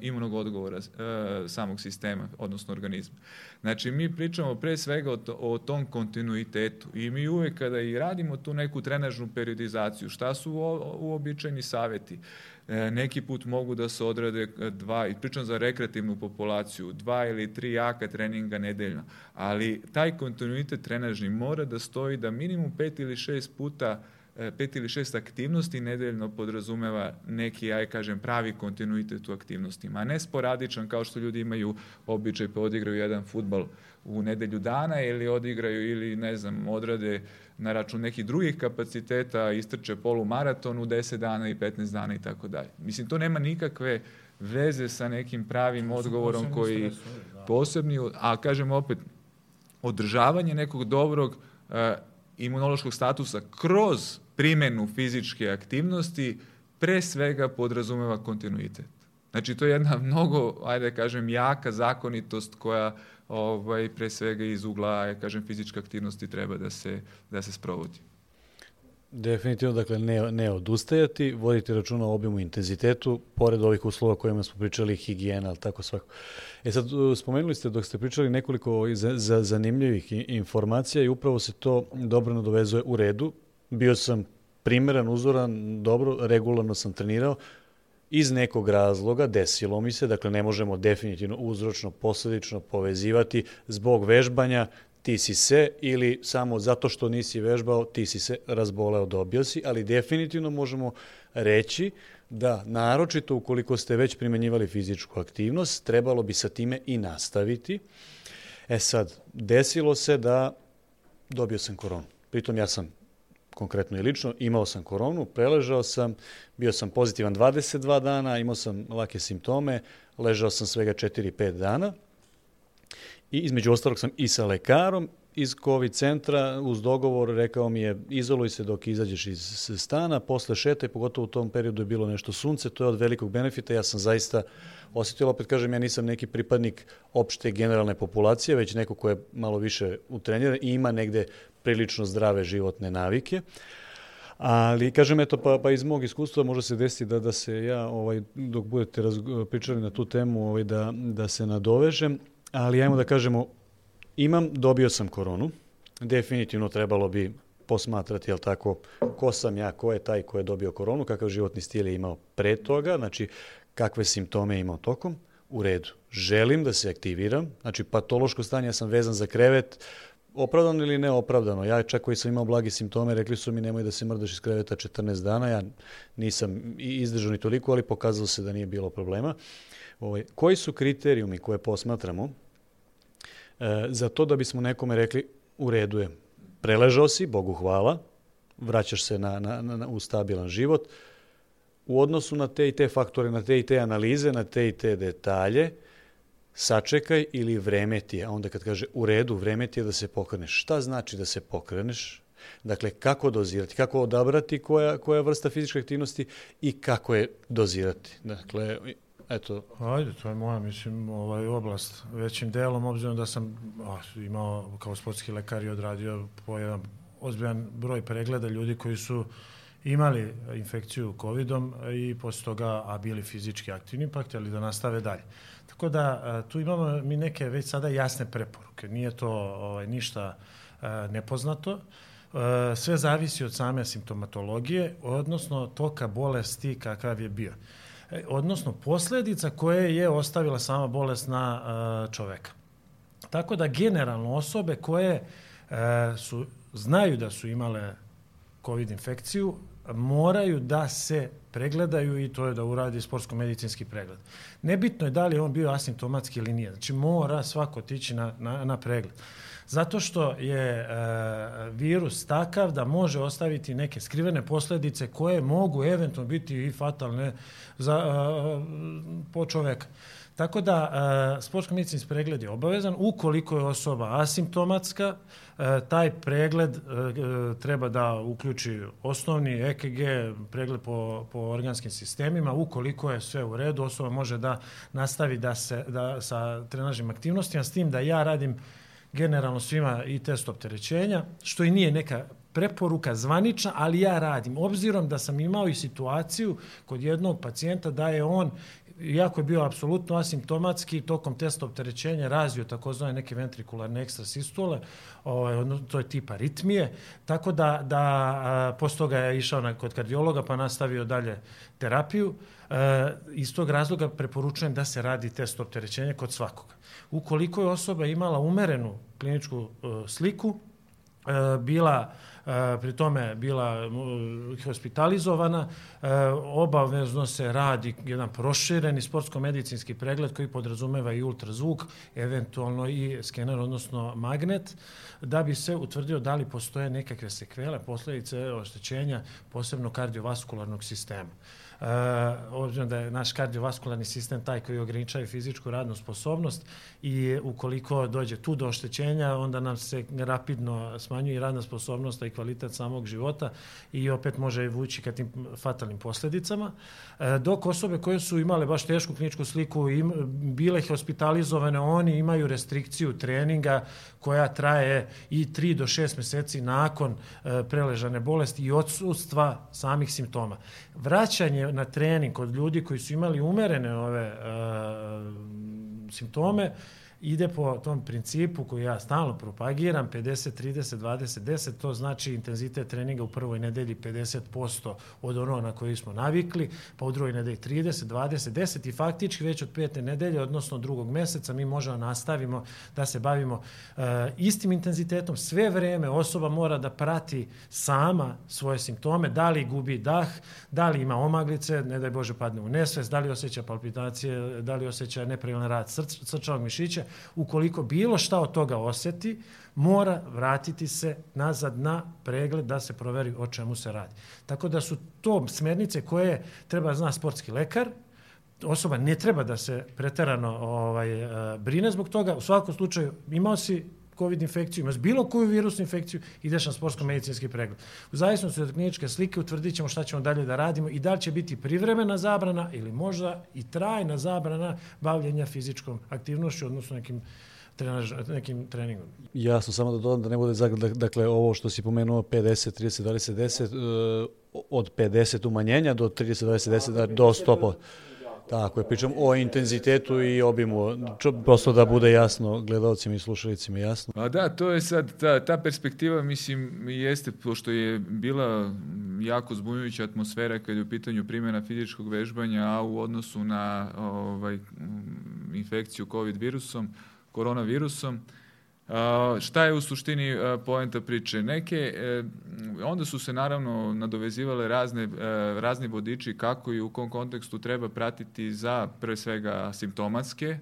imunog odgovora e, samog sistema, odnosno organizma. Znači, mi pričamo pre svega o, to, o tom kontinuitetu i mi uvek kada i radimo tu neku trenažnu periodizaciju, šta su uobičajeni saveti? E, neki put mogu da se odrade e, dva, i pričam za rekreativnu populaciju, dva ili tri jaka treninga nedeljno, ali taj kontinuitet trenažni mora da stoji da minimum pet ili šest puta pet ili šest aktivnosti nedeljno podrazumeva neki, aj kažem, pravi kontinuitet u aktivnostima, a ne sporadičan kao što ljudi imaju običaj pa odigraju jedan futbal u nedelju dana ili odigraju ili ne znam, odrade na račun nekih drugih kapaciteta, istrče polumaraton u 10 dana i 15 dana i tako dalje. Mislim, to nema nikakve veze sa nekim pravim to odgovorom koji stresovi, da. posebni, a kažem opet, održavanje nekog dobrog uh, imunološkog statusa kroz primenu fizičke aktivnosti pre svega podrazumeva kontinuitet. Znači, to je jedna mnogo, ajde kažem, jaka zakonitost koja ovaj, pre svega iz ugla, kažem, fizičke aktivnosti treba da se, da se sprovodi. Definitivno, dakle, ne, ne odustajati, voditi računa o obimu intenzitetu, pored ovih uslova kojima smo pričali, higijena, ali tako svako. E sad, spomenuli ste dok ste pričali nekoliko za, za zanimljivih informacija i upravo se to dobro nadovezuje u redu. Bio sam primeran, uzoran, dobro, regularno sam trenirao, iz nekog razloga desilo mi se, dakle ne možemo definitivno uzročno, posledično povezivati zbog vežbanja ti si se ili samo zato što nisi vežbao ti si se razboleo, dobio si, ali definitivno možemo reći da naročito ukoliko ste već primenjivali fizičku aktivnost, trebalo bi sa time i nastaviti. E sad, desilo se da dobio sam koronu. Pritom ja sam konkretno i lično, imao sam koronu, preležao sam, bio sam pozitivan 22 dana, imao sam lake simptome, ležao sam svega 4-5 dana i između ostalog sam i sa lekarom iz COVID centra uz dogovor rekao mi je izoluj se dok izađeš iz stana, posle šeta i pogotovo u tom periodu je bilo nešto sunce, to je od velikog benefita, ja sam zaista osetio, opet kažem, ja nisam neki pripadnik opšte generalne populacije, već neko ko je malo više utreniran i ima negde prilično zdrave životne navike. Ali, kažem, eto, pa, pa iz mog iskustva može se desiti da, da se ja, ovaj, dok budete pričali na tu temu, ovaj, da, da se nadovežem, ali ajmo da kažemo, imam, dobio sam koronu, definitivno trebalo bi posmatrati, jel tako, ko sam ja, ko je taj ko je dobio koronu, kakav životni stil je imao pre toga, znači kakve simptome je imao tokom, u redu. Želim da se aktiviram, znači patološko stanje, ja sam vezan za krevet, opravdano ili neopravdano. Ja čak koji sam imao blagi simptome, rekli su mi nemoj da se mrdaš iz kreveta 14 dana, ja nisam izdržao ni toliko, ali pokazalo se da nije bilo problema. Ovaj, koji su kriterijumi koje posmatramo e, za to da bismo nekome rekli u redu je, preležao si, Bogu hvala, vraćaš se na, na, na, u stabilan život, u odnosu na te i te faktore, na te i te analize, na te i te detalje, sačekaj ili vreme ti je. A onda kad kaže u redu, vreme ti je da se pokreneš. Šta znači da se pokreneš? Dakle, kako dozirati, kako odabrati koja, koja vrsta fizičke aktivnosti i kako je dozirati. Dakle, eto. Ajde, to je moja, mislim, ovaj oblast većim delom, obzirom da sam a, imao kao sportski lekar i odradio po jedan ozbiljan broj pregleda ljudi koji su imali infekciju covidom i posle toga, a bili fizički aktivni, pa htjeli da nastave dalje. Tako da tu imamo mi neke već sada jasne preporuke. Nije to ovaj, ništa nepoznato. Sve zavisi od same simptomatologije, odnosno toka bolesti kakav je bio. E, odnosno posledica koje je ostavila sama bolest na čoveka. Tako da generalno osobe koje su znaju da su imale COVID infekciju, moraju da se pregledaju i to je da uradi sportsko-medicinski pregled. Nebitno je da li je on bio asimptomatski ili nije. Znači mora svako tići na, na, na pregled. Zato što je e, virus takav da može ostaviti neke skrivene posledice koje mogu eventualno biti i fatalne za, e, po čoveka. Tako da e, sportsko-medicinski pregled je obavezan. Ukoliko je osoba asimptomatska, e, taj pregled e, treba da uključi osnovni EKG, pregled po, po organskim sistemima. Ukoliko je sve u redu, osoba može da nastavi da se, da, sa trenažnim aktivnostima, s tim da ja radim generalno svima i test opterećenja, što i nije neka preporuka zvanična, ali ja radim. Obzirom da sam imao i situaciju kod jednog pacijenta da je on iako je bio apsolutno asimptomatski, tokom testa opterećenja razvio takozvane neke ventrikularne ekstrasistole, ovaj, to je tipa ritmije, tako da, da posle toga je išao na, kod kardiologa pa nastavio dalje terapiju. E, iz tog razloga preporučujem da se radi test opterećenja kod svakoga. Ukoliko je osoba imala umerenu kliničku e, sliku, e, bila pri tome bila hospitalizovana, obavezno se radi jedan prošireni sportsko-medicinski pregled koji podrazumeva i ultrazvuk, eventualno i skener, odnosno magnet, da bi se utvrdio da li postoje nekakve sekvele, posledice oštećenja posebno kardiovaskularnog sistema. Uh, obzirom da je naš kardiovaskularni sistem taj koji ograničava fizičku radnu sposobnost i ukoliko dođe tu do oštećenja, onda nam se rapidno smanjuje radna sposobnost i kvalitet samog života i opet može vući ka tim fatalnim posljedicama. E, dok osobe koje su imale baš tešku kliničku sliku, im, bile hospitalizovane, oni imaju restrikciju treninga koja traje i 3 do 6 meseci nakon e, preležane bolesti i odsustva samih simptoma. Vraćanje na trening kod ljudi koji su imali umerene ove e, simptome, ide po tom principu koji ja stalno propagiram, 50, 30, 20, 10, to znači intenzitet treninga u prvoj nedelji 50% od ono na koji smo navikli, pa u drugoj nedelji 30, 20, 10 i faktički već od pete nedelje, odnosno drugog meseca, mi možemo nastavimo da se bavimo uh, istim intenzitetom. Sve vreme osoba mora da prati sama svoje simptome, da li gubi dah, da li ima omaglice, ne daj Bože padne u nesvest, da li osjeća palpitacije, da li osjeća nepravilan rad srč, srčanog mišića, ukoliko bilo šta od toga osjeti, mora vratiti se nazad na pregled da se proveri o čemu se radi. Tako da su to smernice koje treba zna sportski lekar, osoba ne treba da se preterano ovaj, eh, brine zbog toga. U svakom slučaju imao si COVID infekciju, imaš bilo koju virusnu infekciju, ideš na sportsko-medicinski pregled. U zavisnosti od kliničke slike utvrdit ćemo šta ćemo dalje da radimo i da li će biti privremena zabrana ili možda i trajna zabrana bavljenja fizičkom aktivnošću, odnosno nekim trenaž, nekim treningom. Jasno, samo da dodam da ne bude zagled, dakle ovo što si pomenuo 50, 30, 20, 10, od 50 umanjenja do 30, 20, 10, do 100%. Tako je, pričam o intenzitetu i obimu, prosto da bude jasno gledalcima i slušalicima jasno. A da, to je sad, ta, ta perspektiva, mislim, jeste, pošto je bila jako zbunjujuća atmosfera kad je u pitanju primjena fizičkog vežbanja, a u odnosu na ovaj, infekciju COVID virusom, koronavirusom, šta je u suštini poenta priče? Neke, e, onda su se naravno nadovezivale razne, e, razni vodiči kako i u kom kontekstu treba pratiti za pre svega simptomatske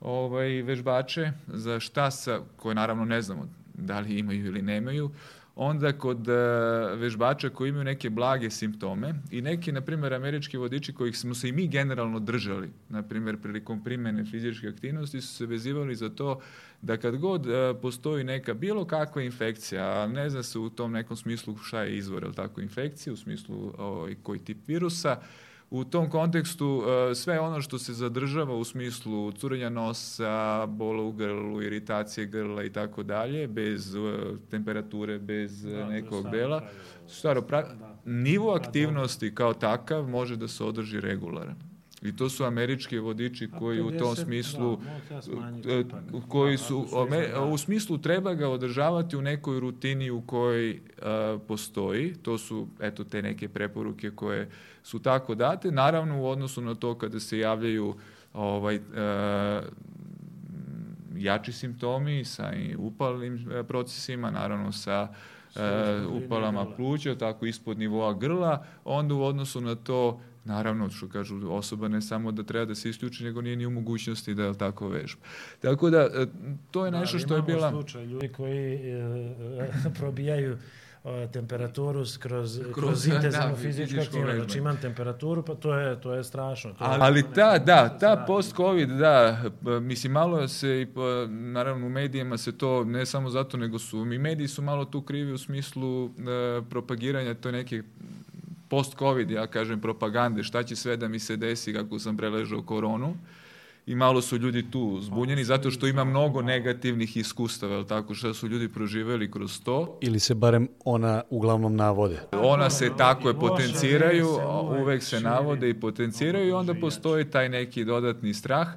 ovaj, vežbače, za šta sa, koje naravno ne znamo da li imaju ili nemaju, onda kod e, vežbača koji imaju neke blage simptome i neki, na primjer, američki vodiči kojih smo se i mi generalno držali, na primjer, prilikom primene fizičke aktivnosti, su se vezivali za to da kad god e, postoji neka bilo kakva infekcija, a ne zna se u tom nekom smislu šta je izvor, ili tako, infekcije, u smislu koji tip virusa, u tom kontekstu e, sve ono što se zadržava u smislu curenja nosa, bola u grlu, iritacije grla i tako dalje, bez e, temperature, bez da, nekog dela, staro pravi, da. nivo da, aktivnosti kao takav može da se održi regularan. I to su američki vodiči koji u tom smislu da, e, koji su u smislu treba ga održavati u nekoj rutini u kojoj uh, postoji. To su eto te neke preporuke koje su tako date. Naravno u odnosu na to kada se javljaju ovaj uh, jači simptomi sa upalnim procesima, naravno sa uh, upalama pluća, tako ispod nivoa grla, onda u odnosu na to Naravno, što kažu, osoba ne samo da treba da se isključi, nego nije ni u mogućnosti da tako vežba. Tako da, e, to je da, nešto što je bila... Imamo slučaj ljudi koji e, probijaju temperaturu kroz, kroz, kroz da, intenzivnu da, fizičku aktivnost. Znači imam temperaturu, pa to je, to je strašno. To ali, je, ali ta, da, ta post-covid, da, mislim, malo se, naravno u medijima se to, ne samo zato, nego su, mi mediji su malo tu krivi u smislu uh, propagiranja to neke post-covid, ja kažem, propagande, šta će sve da mi se desi kako sam preležao koronu. I malo su ljudi tu zbunjeni zato što ima mnogo negativnih iskustava, ali tako što su ljudi proživeli kroz to. Ili se barem ona uglavnom navode. Ona se tako je potenciraju, uvek se navode i potenciraju i onda postoji taj neki dodatni strah.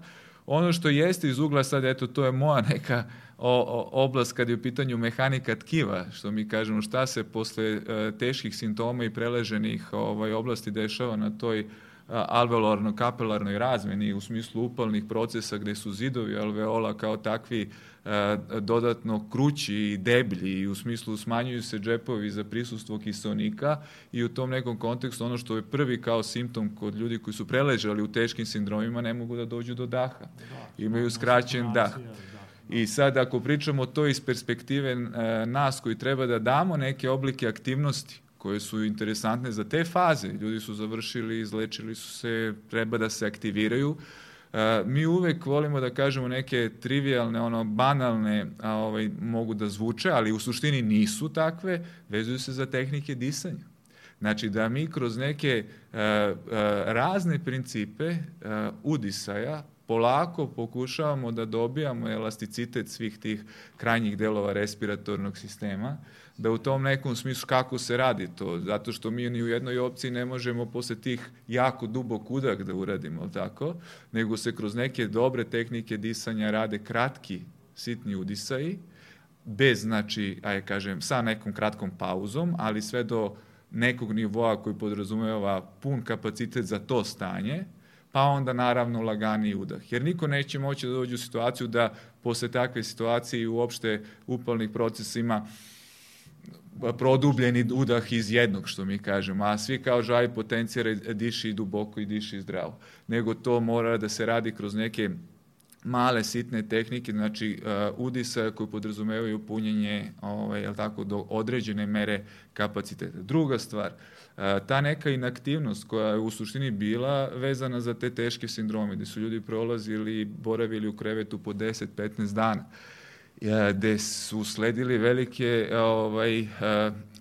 Ono što jeste iz ugla sad, eto, to je moja neka o, o, oblast kad je u pitanju mehanika tkiva, što mi kažemo šta se posle e, teških simptoma i preleženih ovaj, oblasti dešava na toj alveolarno-kapelarnoj razmeni u smislu upalnih procesa gde su zidovi alveola kao takvi e, dodatno krući i deblji i u smislu smanjuju se džepovi za prisustvo kiselnika i u tom nekom kontekstu ono što je prvi kao simptom kod ljudi koji su preležali u teškim sindromima ne mogu da dođu do daha. Da, Imaju skraćen dah. I sad ako pričamo to iz perspektive e, nas koji treba da damo neke oblike aktivnosti koje su interesantne za te faze, ljudi su završili, izlečili su se, treba da se aktiviraju, mi uvek volimo da kažemo neke trivialne, ono, banalne, a, ovaj, mogu da zvuče, ali u suštini nisu takve, vezuju se za tehnike disanja. Znači da mi kroz neke uh, uh, razne principe uh, udisaja polako pokušavamo da dobijamo elasticitet svih tih krajnjih delova respiratornog sistema, da u tom nekom smislu kako se radi to, zato što mi ni u jednoj opciji ne možemo posle tih jako dubok udah da uradimo, tako, nego se kroz neke dobre tehnike disanja rade kratki, sitni udisaji, bez, znači, aj kažem, sa nekom kratkom pauzom, ali sve do nekog nivoa koji podrazumeva pun kapacitet za to stanje, pa onda naravno lagani udah. Jer niko neće moći da dođe u situaciju da posle takve situacije i uopšte upalnih procesa ima produbljeni udah iz jednog, što mi kažemo, a svi kao žavi potencijare diši duboko i diši zdravo. Nego to mora da se radi kroz neke male sitne tehnike, znači uh, udisa koji podrazumevaju punjenje ovaj, tako, do određene mere kapaciteta. Druga stvar, uh, ta neka inaktivnost koja je u suštini bila vezana za te teške sindrome, gde su ljudi prolazili i boravili u krevetu po 10-15 dana. Uh, gde su sledili velike, ovaj, eh,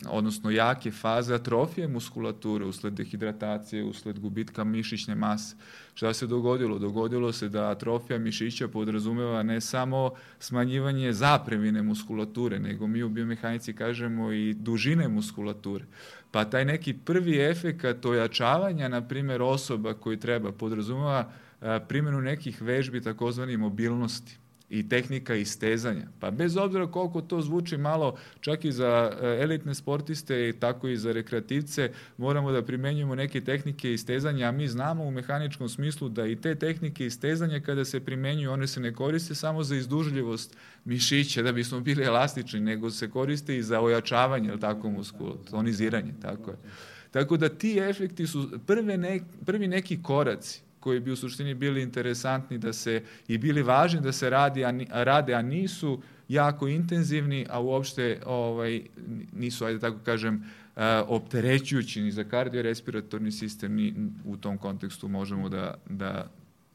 odnosno jake faze atrofije muskulature usled dehidratacije, usled gubitka mišićne mase. Šta se dogodilo? Dogodilo se da atrofija mišića podrazumeva ne samo smanjivanje zapremine muskulature, nego mi u biomehanici kažemo i dužine muskulature. Pa taj neki prvi efekat ojačavanja, na primjer, osoba koji treba podrazumeva eh, primjenu nekih vežbi takozvani mobilnosti i tehnika istezanja. Pa bez obzira koliko to zvuči malo, čak i za e, elitne sportiste i tako i za rekreativce, moramo da primenjujemo neke tehnike istezanja, a mi znamo u mehaničkom smislu da i te tehnike istezanja kada se primenjuju, one se ne koriste samo za izdužljivost mišića da bismo bili elastični, nego se koriste i za ojačavanje, ili tako muskula, toniziranje, tako je. Tako da ti efekti su prve ne, prvi neki koraci koji bi u suštini bili interesantni da se i bili važni da se radi, a, rade, a nisu jako intenzivni, a uopšte ovaj, nisu, ajde tako kažem, uh, opterećujući ni za kardiorespiratorni sistem, ni u tom kontekstu možemo da, da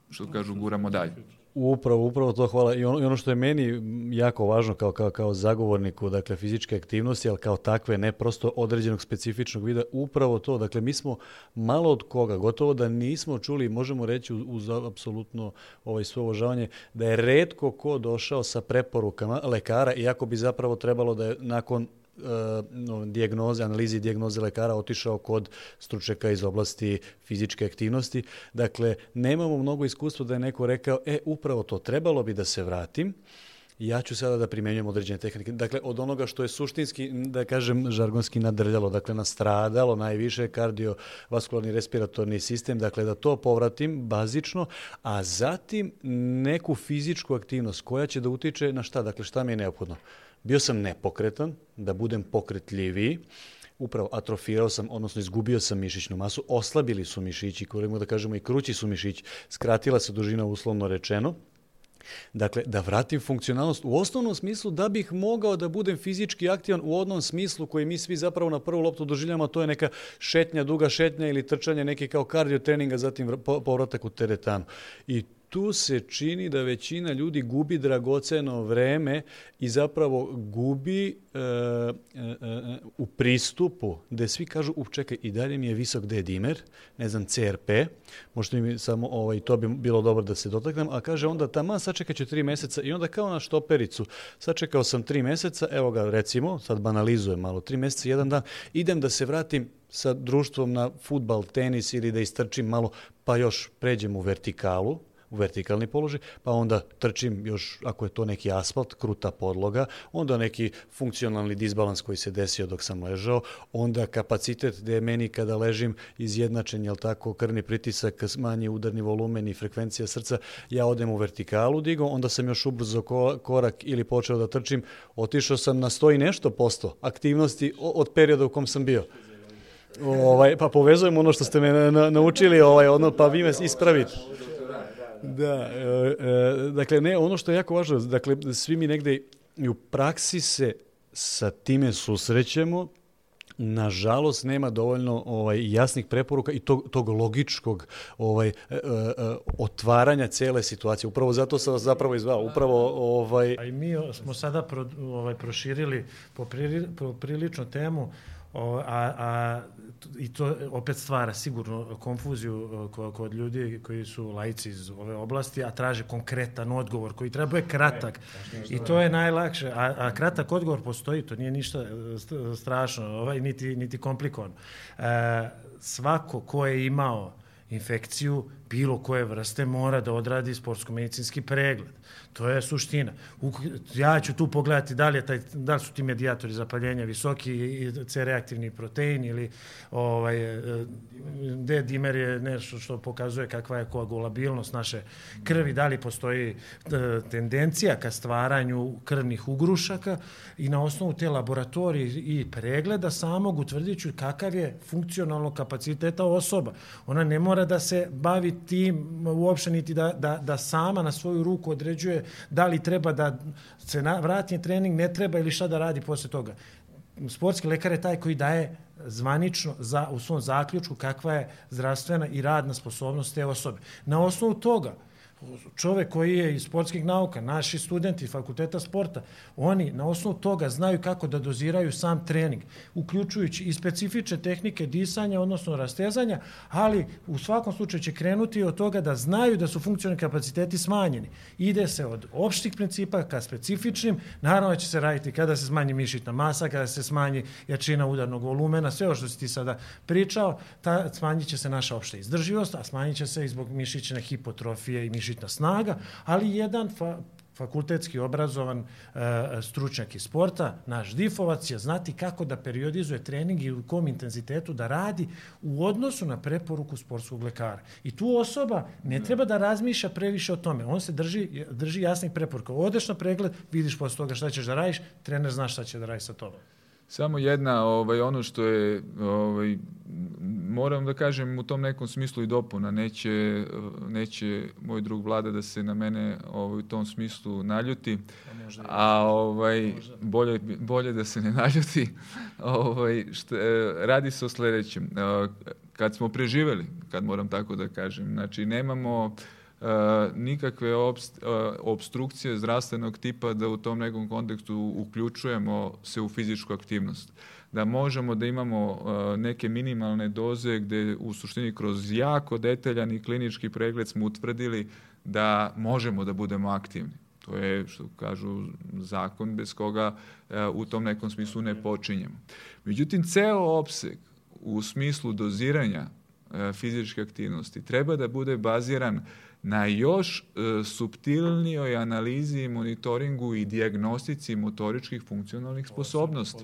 što kažu, guramo dalje. Upravo, upravo to hvala. I ono, I ono što je meni jako važno kao, kao, kao zagovorniku, dakle, fizičke aktivnosti, ali kao takve, ne prosto određenog specifičnog vida, upravo to. Dakle, mi smo malo od koga, gotovo da nismo čuli, možemo reći uz apsolutno ovaj, svo uvažavanje, da je redko ko došao sa preporukama lekara, iako bi zapravo trebalo da je nakon dijagnoze, analizi dijagnoze lekara otišao kod stručnjaka iz oblasti fizičke aktivnosti. Dakle, nemamo mnogo iskustva da je neko rekao, e, upravo to, trebalo bi da se vratim, ja ću sada da primenjujem određene tehnike. Dakle, od onoga što je suštinski, da kažem, žargonski nadrljalo, dakle, nastradalo najviše kardiovaskularni respiratorni sistem, dakle, da to povratim bazično, a zatim neku fizičku aktivnost koja će da utiče na šta, dakle, šta mi je neophodno. Bio sam nepokretan, da budem pokretljiviji, upravo atrofirao sam, odnosno izgubio sam mišićnu masu, oslabili su mišići, korimo da kažemo i krući su mišići, skratila se dužina uslovno rečeno, Dakle, da vratim funkcionalnost u osnovnom smislu da bih mogao da budem fizički aktivan u onom smislu koji mi svi zapravo na prvu loptu doživljamo, to je neka šetnja, duga šetnja ili trčanje, neki kao kardio treninga, zatim povratak u teretanu. I tu se čini da većina ljudi gubi dragoceno vreme i zapravo gubi e, e, e, u pristupu, gde svi kažu, up, čekaj, i dalje mi je visok D dimer, ne znam, CRP, možda mi samo ovaj, to bi bilo dobro da se dotaknem, a kaže onda, tamo sačekat ću tri meseca. I onda kao na štopericu, sačekao sam tri meseca, evo ga recimo, sad banalizujem malo, tri meseca, jedan dan, idem da se vratim sa društvom na futbal, tenis ili da istrčim malo, pa još pređem u vertikalu, u vertikalni položaj, pa onda trčim još, ako je to neki asfalt, kruta podloga, onda neki funkcionalni disbalans koji se desio dok sam ležao, onda kapacitet gde je meni kada ležim izjednačen, jel tako, krvni pritisak, manji udarni volumen i frekvencija srca, ja odem u vertikalu digo, onda sam još ubrzo korak ili počeo da trčim, otišao sam na 100 i nešto posto aktivnosti od perioda u kom sam bio. Ovaj, pa povezujem ono što ste me na, na, naučili, ovaj, ono, pa vi me ispravite. Da, e, e, dakle, ne, ono što je jako važno, dakle, svi mi negde i u praksi se sa time susrećemo, nažalost nema dovoljno ovaj jasnih preporuka i tog, tog logičkog ovaj e, e, otvaranja cele situacije. Upravo zato sam vas zapravo izvao. Upravo ovaj A i mi smo sada pro, ovaj proširili po, po prilično temu o, a, a i to opet stvara sigurno konfuziju kod, kod ljudi koji su lajci iz ove oblasti, a traže konkretan odgovor koji treba je kratak. I to je najlakše. A, a kratak odgovor postoji, to nije ništa strašno, ovaj, niti, niti komplikovan. E, svako ko je imao infekciju bilo koje vrste mora da odradi sportsko-medicinski pregled. To je suština. Ja ću tu pogledati da li, je taj, da li su ti medijatori zapaljenja visoki C-reaktivni protein ili ovaj, D-dimer je nešto što pokazuje kakva je koagulabilnost naše krvi, da li postoji e, tendencija ka stvaranju krvnih ugrušaka i na osnovu te laboratorije i pregleda samog utvrdit ću kakav je funkcionalno kapaciteta osoba. Ona ne mora da se bavi tim uopšte niti da, da, da sama na svoju ruku određuje da li treba da se na, vrati trening, ne treba ili šta da radi posle toga. Sportski lekar je taj koji daje zvanično za, u svom zaključku kakva je zdravstvena i radna sposobnost te osobe. Na osnovu toga čovek koji je iz sportskih nauka, naši studenti fakulteta sporta, oni na osnovu toga znaju kako da doziraju sam trening, uključujući i specifične tehnike disanja, odnosno rastezanja, ali u svakom slučaju će krenuti od toga da znaju da su funkcionalni kapaciteti smanjeni. Ide se od opštih principa ka specifičnim, naravno će se raditi kada se smanji mišitna masa, kada se smanji jačina udarnog volumena, sve o što si ti sada pričao, ta, smanjit će se naša opšta izdrživost, a smanjit će se i zbog mišićne hipotrofije i mišićne žitna snaga, ali jedan fa, fakultetski obrazovan e, stručnjak iz sporta, naš difovac je znati kako da periodizuje trening i u kom intenzitetu da radi u odnosu na preporuku sportskog lekara. I tu osoba ne treba da razmišlja previše o tome. On se drži, drži jasnih preporuka. Odeš na pregled, vidiš posle toga šta ćeš da radiš, trener zna šta će da radi sa tobom. Samo jedna, ovaj, ono što je, ovaj, moram da kažem u tom nekom smislu i dopuna, neće, neće moj drug Vlada da se na mene ovaj, u tom smislu naljuti, a, a ovaj, bolje, bolje da se ne naljuti. ovaj, šta, radi se o sledećem. Kad smo preživeli, kad moram tako da kažem, znači nemamo E, nikakve obst, e, obstrukcije zdravstvenog tipa da u tom nekom kontekstu uključujemo se u fizičku aktivnost. Da možemo da imamo e, neke minimalne doze gde u suštini kroz jako detaljani klinički pregled smo utvrdili da možemo da budemo aktivni. To je, što kažu, zakon bez koga u tom nekom smislu ne počinjemo. Međutim, ceo opseg u smislu doziranja fizičke aktivnosti treba da bude baziran uh, na još e, subtilnijoj analizi, monitoringu i diagnostici motoričkih funkcionalnih sposobnosti.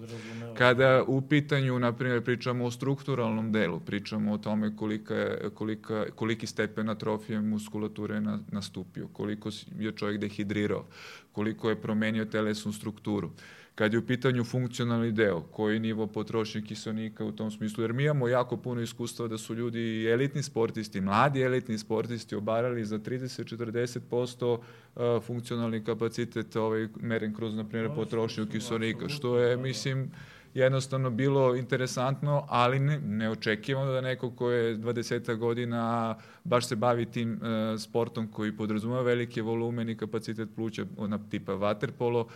Kada u pitanju, na primjer, pričamo o strukturalnom delu, pričamo o tome kolika, kolika, koliki stepen atrofije muskulature na, nastupio, koliko je čovjek dehidrirao, koliko je promenio telesnu strukturu kad je u pitanju funkcionalni deo, koji nivo potrošnje kiselnika u tom smislu, jer mi imamo jako puno iskustva da su ljudi elitni sportisti, mladi elitni sportisti obarali za 30-40% uh, funkcionalni kapacitet ovaj, meren kroz, na primjer, potrošnju kiselnika, što je, mislim, jednostavno bilo interesantno, ali ne, neočekivano da neko ko je 20 godina baš se bavi tim uh, sportom koji podrazumeva velike volumen i kapacitet pluća, ona tipa waterpolo, uh,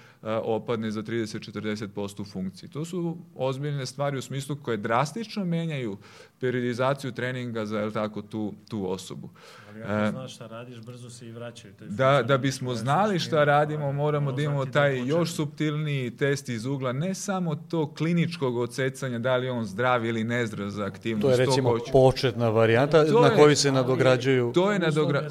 opadne za 30-40% u funkciji. To su ozbiljne stvari u smislu koje drastično menjaju periodizaciju treninga za jel tako, tu, tu osobu. Ali ako uh, znaš šta radiš, brzo se i vraćaju. Da, da bismo znali šta radimo, moramo da imamo taj još subtilniji test iz ugla, ne samo to kliničkog odsecanja, da li on zdrav ili nezdrav za aktivnost. To je recimo to početna varijanta to na koju se nadograđuju. To je nadogra... E,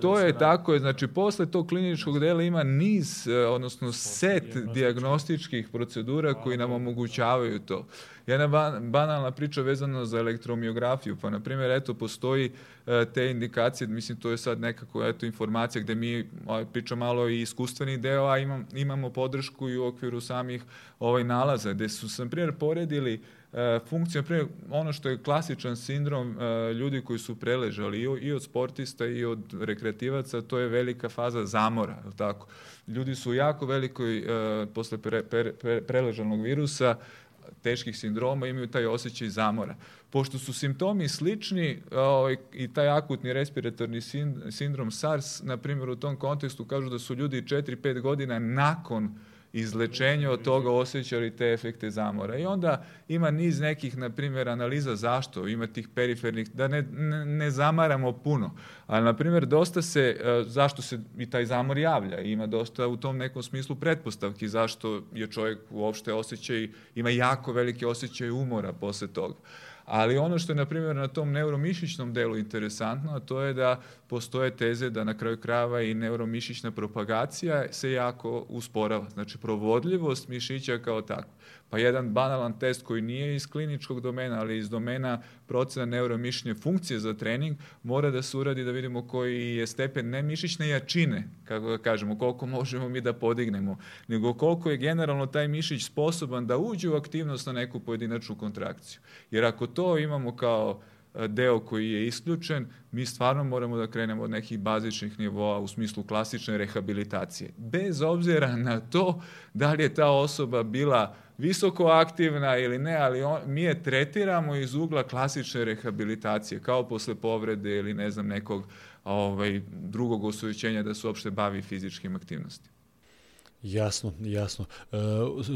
to da je tako, znači posle tog kliničkog dela ima niz, e, odnosno set diagnostičkih procedura koji nam omogućavaju to. Jedna banalna priča vezana za elektromiografiju, pa na primjer, eto, postoji e, te indikacije, mislim, to je sad nekako, eto, informacija gde mi pričamo malo i iskustveni deo, a imam, imamo podršku i u okviru samih ovaj nalaza, gde su, sam primjer, poredili e, funkcija, primjer, ono što je klasičan sindrom e, ljudi koji su preležali i, od sportista i od rekreativaca, to je velika faza zamora, je tako? Ljudi su u jako velikoj, posle pre, pre, pre, preležanog virusa, teških sindroma imaju taj osjećaj zamora. Pošto su simptomi slični ovaj, i taj akutni respiratorni sindrom SARS, na primjer u tom kontekstu kažu da su ljudi 4-5 godina nakon izlečenja od toga osjećali te efekte zamora. I onda ima niz nekih, na primjer, analiza zašto, ima tih perifernih, da ne, ne, ne zamaramo puno. Ali, na primjer, dosta se, e, zašto se i taj zamor javlja, ima dosta u tom nekom smislu pretpostavki zašto je čovjek uopšte osjećaj, ima jako velike osjećaje umora posle toga. Ali ono što je, na primjer, na tom neuromišićnom delu interesantno, a to je da postoje teze da na kraju krajeva i neuromišićna propagacija se jako usporava. Znači, provodljivost mišića kao takva. Pa jedan banalan test koji nije iz kliničkog domena, ali iz domena procena neuromišićne funkcije za trening, mora da se uradi da vidimo koji je stepen ne mišićne jačine, kako da kažemo, koliko možemo mi da podignemo, nego koliko je generalno taj mišić sposoban da uđe u aktivnost na neku pojedinačnu kontrakciju. Jer ako to imamo kao e, deo koji je isključen, mi stvarno moramo da krenemo od nekih bazičnih nivoa u smislu klasične rehabilitacije. Bez obzira na to da li je ta osoba bila visoko aktivna ili ne, ali on, mi je tretiramo iz ugla klasične rehabilitacije, kao posle povrede ili ne znam nekog ovaj, drugog osvećenja da se uopšte bavi fizičkim aktivnostima. Jasno, jasno. E,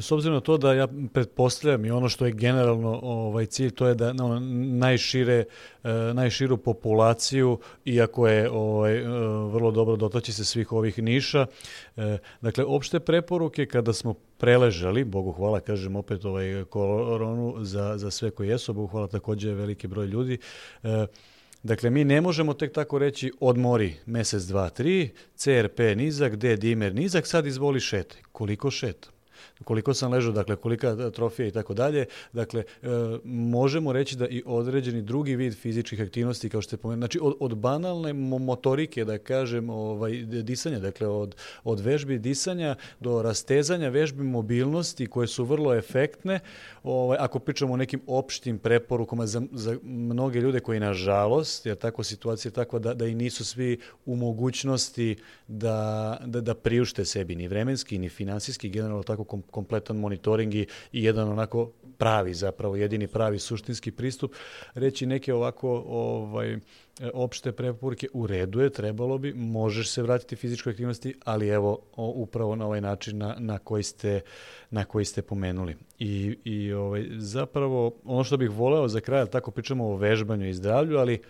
s obzirom na to da ja pretpostavljam i ono što je generalno ovaj cilj, to je da no, najšire, e, najširu populaciju, iako je ovaj, e, vrlo dobro dotaći se svih ovih niša. Dakle, opšte preporuke kada smo preležali, Bogu hvala, kažem opet ovaj koronu za, za sve koji jesu, Bogu hvala takođe veliki broj ljudi, Dakle, mi ne možemo tek tako reći odmori mesec, dva, tri, CRP nizak, D dimer nizak, sad izvoli šetaj. Koliko šeta? Koliko sam ležao, dakle kolika trofija i tako dalje. Dakle, e, možemo reći da i određeni drugi vid fizičkih aktivnosti, kao što ste pomenuli, znači od, od banalne motorike, da kažem, ovaj, disanja, dakle od, od vežbi disanja do rastezanja vežbi mobilnosti koje su vrlo efektne, ovaj, ako pričamo o nekim opštim preporukama za, za mnoge ljude koji, nažalost, jer tako situacija je takva da, da i nisu svi u mogućnosti da, da, da priušte sebi ni vremenski, ni finansijski, generalno tako kom, kompletan monitoring i, i jedan onako pravi zapravo, jedini pravi suštinski pristup, reći neke ovako ovaj, opšte preporuke u redu je, trebalo bi, možeš se vratiti fizičkoj aktivnosti, ali evo upravo na ovaj način na, na, koji, ste, na koji ste pomenuli. I, i ovaj, zapravo ono što bih voleo za kraj, tako pričamo o vežbanju i zdravlju, ali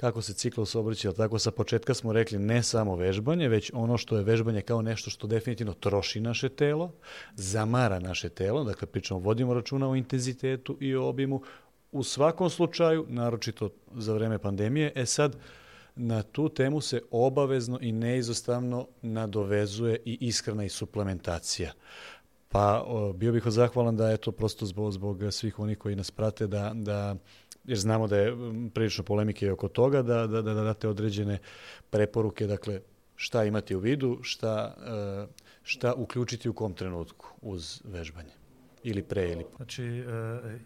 kako se ciklus obrće, tako sa početka smo rekli ne samo vežbanje, već ono što je vežbanje kao nešto što definitivno troši naše telo, zamara naše telo, dakle pričamo, vodimo računa o intenzitetu i o obimu, u svakom slučaju, naročito za vreme pandemije, e sad, na tu temu se obavezno i neizostavno nadovezuje i ishrana i suplementacija. Pa bio bih zahvalan da eto prosto zbog, zbog svih onih koji nas prate da, da jer znamo da je prilično polemike oko toga, da, da, da, da date određene preporuke, dakle, šta imati u vidu, šta, e, šta uključiti u kom trenutku uz vežbanje ili pre ili Znači, e,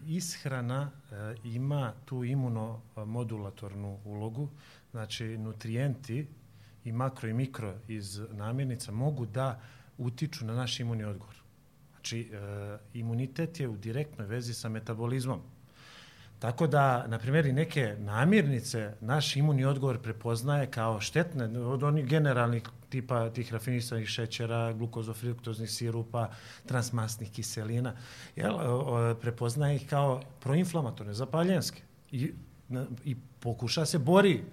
ishrana e, ima tu imunomodulatornu ulogu, znači nutrijenti i makro i mikro iz namirnica mogu da utiču na naš imunni odgovor. Znači, imunitet je u direktnoj vezi sa metabolizmom. Tako da, na primjer, i neke namirnice naš imunni odgovor prepoznaje kao štetne, od onih generalnih tipa tih rafinisanih šećera, glukozofruktoznih sirupa, transmasnih kiselina, jel, prepoznaje ih kao proinflamatorne, zapaljenske. I, i pokuša se bori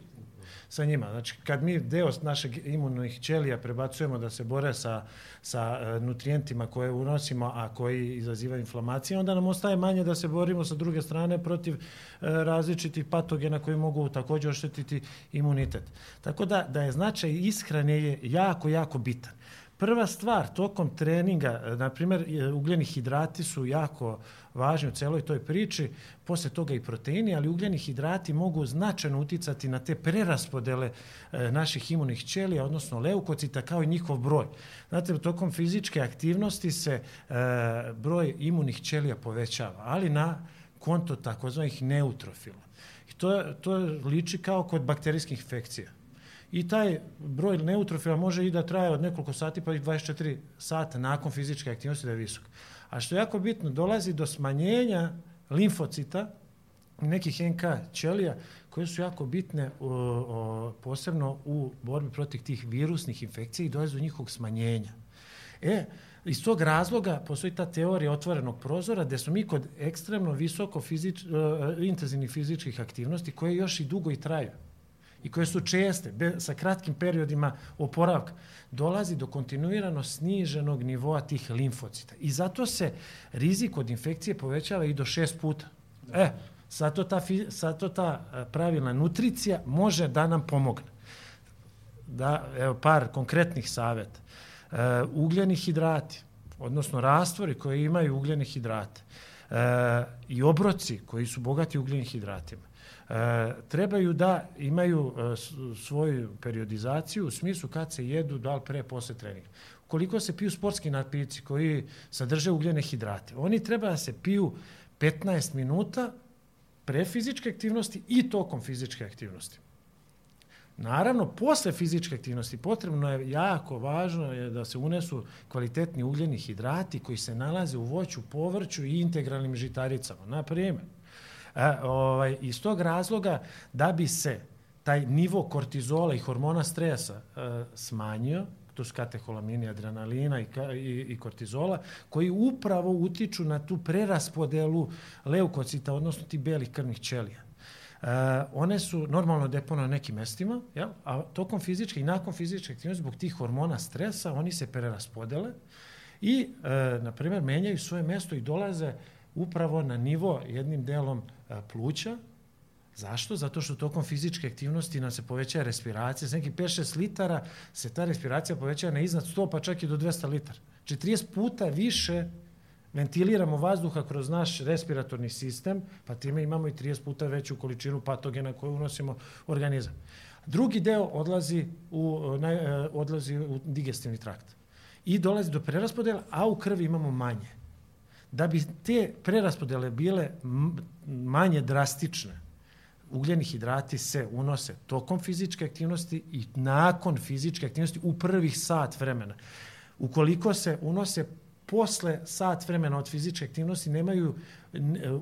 sa njima. Znači, kad mi deo našeg imunih ćelija prebacujemo da se bore sa, sa e, nutrijentima koje unosimo, a koji izazivaju inflamacije, onda nam ostaje manje da se borimo sa druge strane protiv e, različitih patogena koji mogu takođe oštetiti imunitet. Tako da, da je značaj ishrane je jako, jako bitan. Prva stvar tokom treninga, e, na primjer, ugljeni hidrati su jako važni u celoj toj priči, posle toga i proteini, ali ugljeni hidrati mogu značajno uticati na te preraspodele e, naših imunih ćelija, odnosno leukocita, kao i njihov broj. Znate, tokom fizičke aktivnosti se e, broj imunih ćelija povećava, ali na konto takozvanih neutrofila. I to, to liči kao kod bakterijskih infekcija i taj broj neutrofila može i da traje od nekoliko sati pa i 24 sata nakon fizičke aktivnosti da je visok. A što je jako bitno, dolazi do smanjenja limfocita, nekih NK ćelija koje su jako bitne o, o, posebno u borbi protiv tih virusnih infekcija i dolazi do njihovog smanjenja. E, iz tog razloga postoji ta teorija otvorenog prozora gde smo mi kod ekstremno visoko fizič, uh, intenzivnih fizičkih aktivnosti koje još i dugo i traju i koje su česte, be, sa kratkim periodima oporavka, dolazi do kontinuirano sniženog nivoa tih limfocita. I zato se rizik od infekcije povećava i do šest puta. E, zato ta, zato ta e, pravilna nutricija može da nam pomogne. Da, evo, par konkretnih saveta. E, ugljeni hidrati, odnosno rastvori koji imaju ugljene hidrate e, i obroci koji su bogati ugljenim hidratima e, trebaju da imaju e, svoju periodizaciju u smislu kad se jedu, da li pre, posle treninga. Koliko se piju sportski napici koji sadrže ugljene hidrate, oni treba da se piju 15 minuta pre fizičke aktivnosti i tokom fizičke aktivnosti. Naravno, posle fizičke aktivnosti potrebno je jako važno je da se unesu kvalitetni ugljeni hidrati koji se nalaze u voću, povrću i integralnim žitaricama. Na primjer, a, ovaj, iz tog razloga da bi se taj nivo kortizola i hormona stresa a, smanjio, to su kateholamini, adrenalina i, i, i kortizola, koji upravo utiču na tu preraspodelu leukocita, odnosno ti belih krvnih ćelija. Uh, one su normalno deponovane na nekim mestima, ja? a tokom fizičke i nakon fizičke aktivnosti, zbog tih hormona stresa, oni se preraspodele i, uh, na primjer, menjaju svoje mesto i dolaze upravo na nivo jednim delom uh, pluća, Zašto? Zato što tokom fizičke aktivnosti nam se poveća respiracija. Sa nekih 5-6 litara se ta respiracija poveća na iznad 100, pa čak i do 200 litara. 40 znači, puta više ventiliramo vazduha kroz naš respiratorni sistem, pa time imamo i 30 puta veću količinu patogena koju unosimo u organizam. Drugi deo odlazi u, ne, odlazi u digestivni trakt i dolazi do preraspodela, a u krvi imamo manje. Da bi te preraspodele bile manje drastične, ugljeni hidrati se unose tokom fizičke aktivnosti i nakon fizičke aktivnosti u prvih sat vremena. Ukoliko se unose posle sat vremena od fizičke aktivnosti nemaju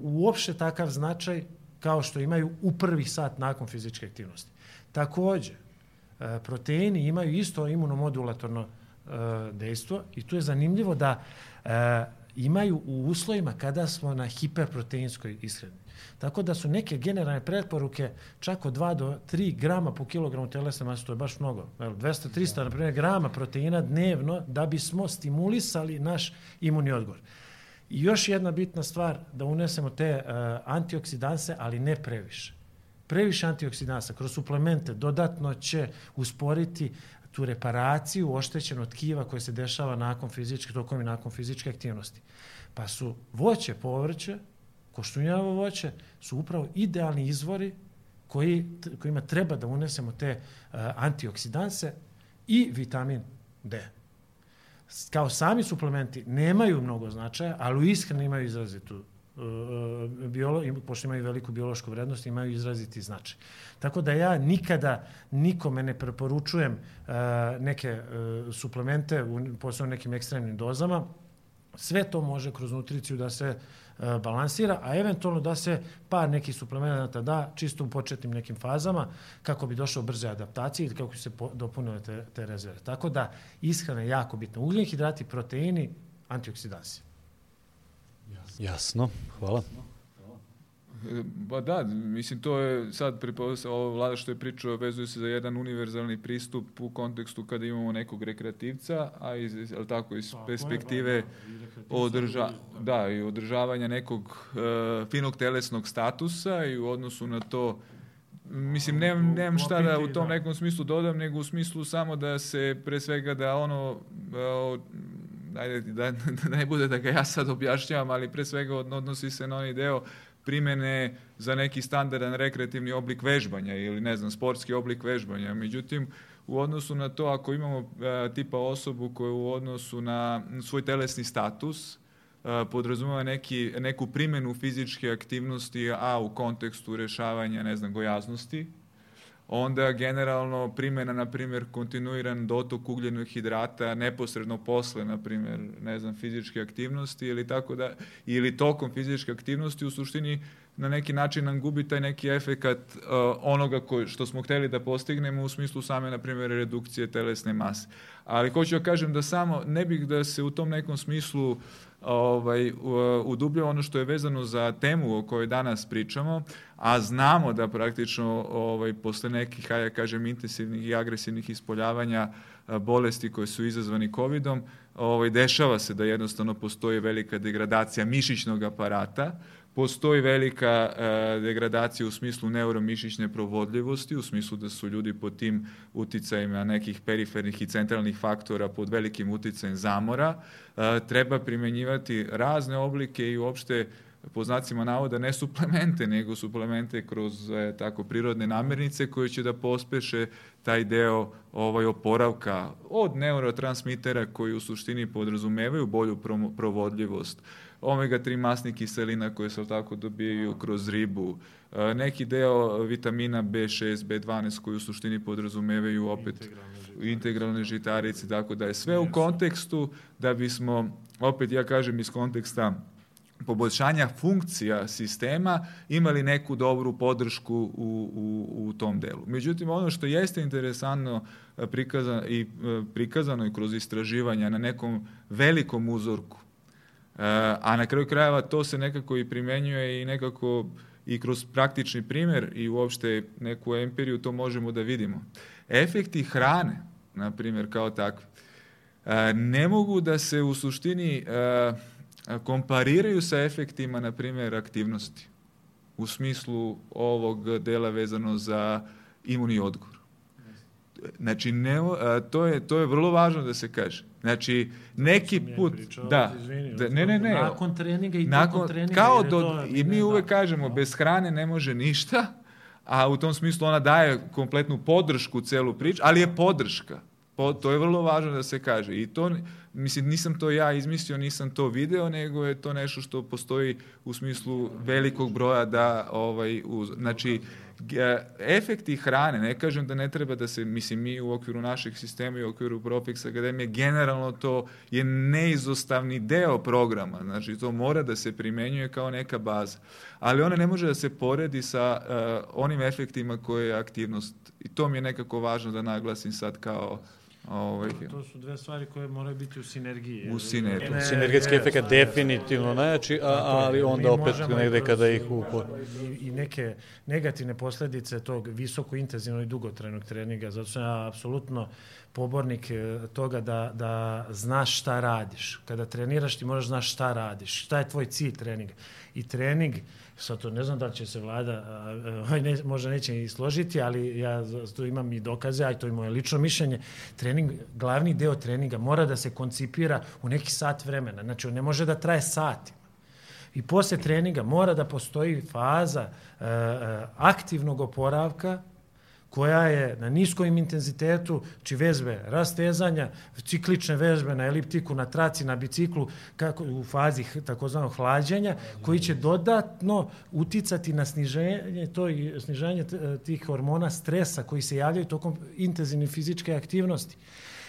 uopšte takav značaj kao što imaju u prvih sat nakon fizičke aktivnosti. Takođe, e, proteini imaju isto imunomodulatorno e, dejstvo i tu je zanimljivo da e, imaju u uslovima kada smo na hiperproteinskoj ishrani. Tako da su neke generalne preporuke čak od 2 do 3 grama po kilogramu telesne mase, to je baš mnogo. 200-300, na primjer, grama proteina dnevno da bismo stimulisali naš imunni odgovor. I još jedna bitna stvar, da unesemo te uh, antioksidanse, ali ne previše. Previše antioksidansa kroz suplemente dodatno će usporiti tu reparaciju oštećenog tkiva koje se dešava nakon fizičke, tokom i nakon fizičke aktivnosti. Pa su voće, povrće, koštunjavo voće su upravo idealni izvori koji, kojima treba da unesemo te uh, antioksidanse i vitamin D. Kao sami suplementi nemaju mnogo značaja, ali u ishrani imaju izrazitu biolo, pošto imaju veliku biološku vrednost, imaju izraziti značaj. Tako da ja nikada nikome ne preporučujem uh, neke uh, suplemente, u, posebno nekim ekstremnim dozama, sve to može kroz nutriciju da se E, balansira, a eventualno da se par nekih suplemenata da čisto u početnim nekim fazama kako bi došao brze adaptacije i kako bi se dopunile te, te rezerve. Tako da ishrana je jako bitna. Ugljen, hidrati, proteini, antioksidansi. Jasno, hvala. Ba da, mislim to je sad ovo vlada što je pričao vezuje se za jedan univerzalni pristup u kontekstu kada imamo nekog rekreativca, a iz, ali tako, iz pa, perspektive je, održa, da, i održavanja nekog uh, finog telesnog statusa i u odnosu na to Mislim, nemam, nemam šta da u tom da. nekom smislu dodam, nego u smislu samo da se, pre svega, da ono, uh, ajde, da, da ne bude da ga ja sad objašnjavam, ali pre svega odnosi se na onaj deo primene za neki standardan rekreativni oblik vežbanja ili ne znam, sportski oblik vežbanja. Međutim, u odnosu na to ako imamo e, tipa osobu koja u odnosu na svoj telesni status e, podrazumeva neki, neku primenu fizičke aktivnosti, a u kontekstu rešavanja, ne znam, gojaznosti, onda generalno primjena, na primjer, kontinuiran dotok ugljenog hidrata neposredno posle, na primjer, ne znam, fizičke aktivnosti ili tako da, ili tokom fizičke aktivnosti u suštini na neki način nam gubi taj neki efekat uh, onoga koji, što smo hteli da postignemo u smislu same, na primjer, redukcije telesne mase. Ali hoću da kažem da samo ne bih da se u tom nekom smislu ovaj, udublja ono što je vezano za temu o kojoj danas pričamo, a znamo da praktično ovaj, posle nekih, hajde kažem, intensivnih i agresivnih ispoljavanja bolesti koje su izazvani COVID-om, ovaj, dešava se da jednostavno postoji velika degradacija mišićnog aparata, Postoji velika e, degradacija u smislu neuromišićne provodljivosti, u smislu da su ljudi pod tim uticajima nekih perifernih i centralnih faktora pod velikim uticajem zamora. E, treba primenjivati razne oblike i uopšte po znacima navoda ne suplemente, nego suplemente kroz e, tako prirodne namirnice koje će da pospeše taj deo ovaj oporavka od neurotransmitera koji u suštini podrazumevaju bolju provodljivost omega-3 masnih kiselina koje se tako dobijaju kroz ribu, e, neki deo vitamina B6, B12 koji u suštini podrazumevaju opet integralne, integralne žitarice, tako da je sve u kontekstu da bismo, opet ja kažem iz konteksta poboljšanja funkcija sistema imali neku dobru podršku u, u, u tom delu. Međutim, ono što jeste interesantno e, prikazano i, e, prikazano i kroz istraživanja na nekom velikom uzorku a na kraju krajeva to se nekako i primenjuje i nekako i kroz praktični primjer i uopšte neku empiriju to možemo da vidimo. Efekti hrane, na primjer, kao takve, ne mogu da se u suštini kompariraju sa efektima, na primjer, aktivnosti u smislu ovog dela vezano za imunni odgovor. Znači, ne, to, je, to je vrlo važno da se kaže. Znači, neki put... Pričao, da, izvini, da, ne, ne, ne. Nakon treninga i nakon, treninga. Kao do, to, I mi uvek da, kažemo, da. bez hrane ne može ništa, a u tom smislu ona daje kompletnu podršku celu priču, ali je podrška. Po, to je vrlo važno da se kaže. I to, mislim, nisam to ja izmislio, nisam to video, nego je to nešto što postoji u smislu velikog broja da, ovaj, uz, znači, efekti hrane, ne kažem da ne treba da se, mislim, mi u okviru našeg sistema i u okviru Profix Akademije, generalno to je neizostavni deo programa, znači to mora da se primenjuje kao neka baza, ali ona ne može da se poredi sa uh, onim efektima koje je aktivnost i to mi je nekako važno da naglasim sad kao Ovaj, to, to su dve stvari koje moraju biti u sinergiji. U sinergiji. Ne, Sinergetski efekt definitivno najjači, a, ali onda opet negde kada ih upor... I, I neke negativne posledice tog visoko intenzivnog i dugotrenog treninga, zato sam ja apsolutno pobornik e, toga da, da znaš šta radiš. Kada treniraš ti moraš znaš šta radiš, šta je tvoj cilj treninga. I trening, sad to ne znam da će se vlada, ne, možda neće i složiti, ali ja tu imam i dokaze, a to je moje lično mišljenje, trening, glavni deo treninga mora da se koncipira u neki sat vremena. Znači, on ne može da traje sati. I posle treninga mora da postoji faza uh, aktivnog oporavka, koja je na niskom intenzitetu, či vežbe rastezanja, ciklične vežbe na eliptiku, na traci, na biciklu, kako, u fazi takozvanog hlađenja, koji će dodatno uticati na sniženje, to i sniženje tih hormona stresa koji se javljaju tokom intenzivne fizičke aktivnosti.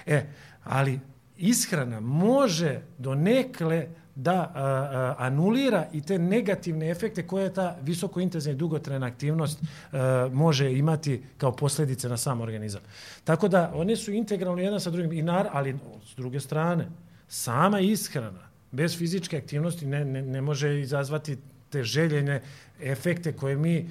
E, ali ishrana može do nekle da a, a, anulira i te negativne efekte koje ta visoko intenzivna i dugotrajna aktivnost a, može imati kao posledice na sam organizam. Tako da one su integralno jedan sa drugim, i nar, ali s druge strane, sama ishrana bez fizičke aktivnosti ne, ne, ne može izazvati te željene efekte koje mi e,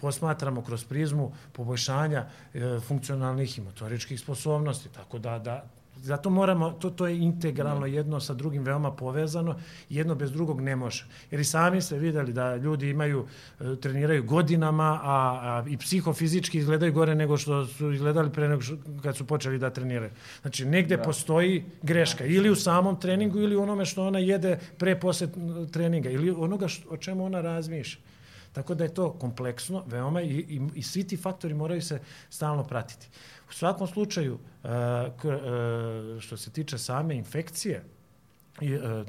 posmatramo kroz prizmu poboljšanja e, funkcionalnih i motoričkih sposobnosti. Tako da, da Zato moramo, to, to je integralno jedno sa drugim veoma povezano, jedno bez drugog ne može. Jer i sami ste videli da ljudi imaju, e, treniraju godinama, a, a i psihofizički izgledaju gore nego što su izgledali pre nego što, kad su počeli da treniraju. Znači, negde da. postoji greška, ili u samom treningu, ili u onome što ona jede pre posle treninga, ili onoga što, o čemu ona razmišlja. Tako da je to kompleksno, veoma, i, i, i svi ti faktori moraju se stalno pratiti. U svakom slučaju, e, e, što se tiče same infekcije, e,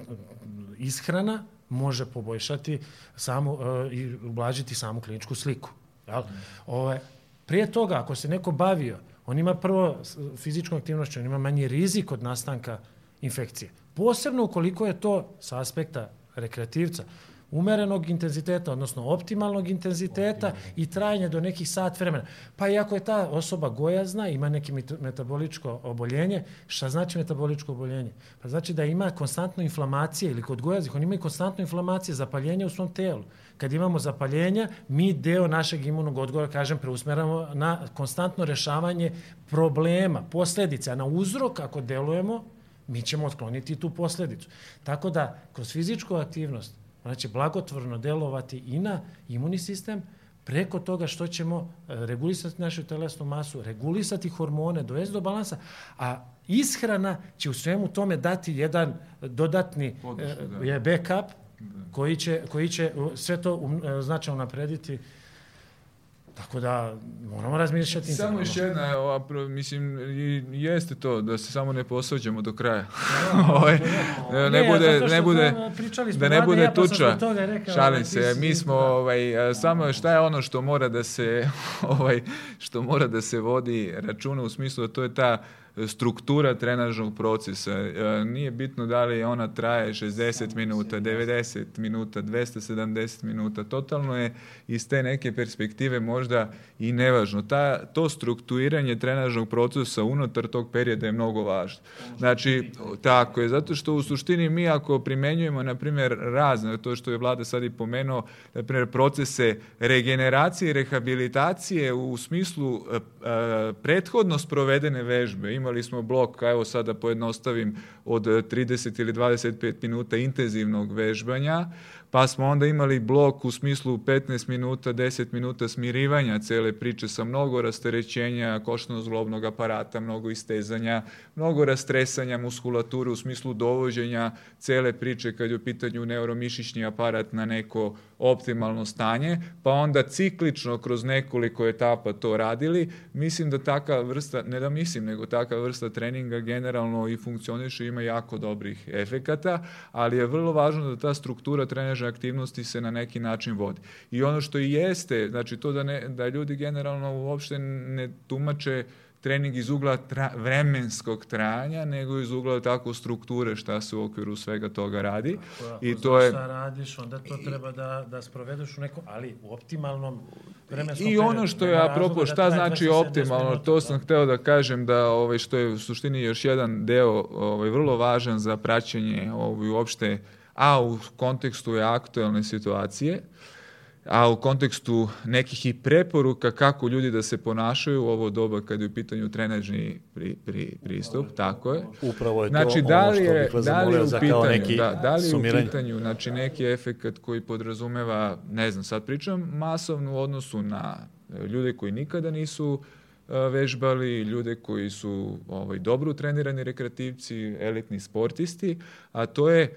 ishrana može poboljšati samu i ublažiti samu kliničku sliku. Jel? Ove, Prije toga, ako se neko bavio, on ima prvo fizičkom aktivnošću, on ima manji rizik od nastanka infekcije. Posebno ukoliko je to sa aspekta rekreativca umerenog intenziteta, odnosno optimalnog intenziteta Optimalno. i trajanje do nekih sat vremena. Pa i ako je ta osoba gojazna, ima neki metaboličko oboljenje, šta znači metaboličko oboljenje? Pa znači da ima konstantno inflamacije ili kod gojaznih, oni imaju konstantno inflamacije, zapaljenje u svom telu. Kad imamo zapaljenja, mi deo našeg imunog odgovora, kažem, preusmeramo na konstantno rešavanje problema, posledice, a na uzrok, ako delujemo, mi ćemo otkloniti tu posledicu. Tako da, kroz fizičku aktivnost, Ona će blagotvorno delovati i na imunni sistem, preko toga što ćemo e, regulisati našu telesnu masu, regulisati hormone, dovesti do balansa, a ishrana će u svemu tome dati jedan dodatni e, da. backup da. koji će, koji će sve to um, e, značajno naprediti Tako da moramo razmišljati. Samo još jedna, ova, mislim, jeste to da se samo ne posvađamo do kraja. Ovaj, ne, ne, bude, ne bude, da ne bude tuča. Šalim se, mi smo, ovaj, samo šta je ono što mora da se, ovaj, što mora da se vodi računa u smislu da to je ta struktura trenažnog procesa. E, nije bitno da li ona traje 60 minuta, 90 minuta, 270 minuta. Totalno je iz te neke perspektive možda i nevažno. Ta, to strukturiranje trenažnog procesa unutar tog perioda je mnogo važno. Znači, tako je, zato što u suštini mi ako primenjujemo, na primjer, razne, to što je vlada sad i pomenuo, na primjer, procese regeneracije i rehabilitacije u smislu uh, prethodno sprovedene vežbe, imali smo blok, evo sada pojednostavim, od 30 ili 25 minuta intenzivnog vežbanja, pa smo onda imali blok u smislu 15 minuta, 10 minuta smirivanja cele priče sa mnogo rasterećenja košno-zglobnog aparata, mnogo istezanja, mnogo rastresanja muskulature u smislu dovođenja cele priče kad je u pitanju neuromišićni aparat na neko optimalno stanje, pa onda ciklično kroz nekoliko etapa to radili. Mislim da taka vrsta, ne da mislim, nego taka vrsta treninga generalno i funkcioniše, ima jako dobrih efekata, ali je vrlo važno da ta struktura treneža aktivnosti se na neki način vodi. I ono što i jeste, znači to da, ne, da ljudi generalno uopšte ne tumače trening iz ugla tra, vremenskog trajanja, nego iz ugla tako strukture šta se u okviru svega toga radi. Ako, I to je šta radiš, onda to treba da da sprovedeš u nekom, ali u optimalnom vremenskom I ono što je apropo da šta znači optimalno, to sam da. hteo da kažem da ovaj što je u suštini još jedan deo ovaj vrlo važan za praćenje ovaj uopšte a u kontekstu je aktuelne situacije a u kontekstu nekih i preporuka kako ljudi da se ponašaju u ovo doba kad je u pitanju trenažni pri, pri, pristup, tako je. Upravo je znači, to da li je, ono što da li je u pitanju, neki da, da li je u pitanju znači, neki efekat koji podrazumeva, ne znam, sad pričam masovno u odnosu na ljude koji nikada nisu vežbali, ljude koji su ovaj, dobro trenirani rekreativci, elitni sportisti, a to je E,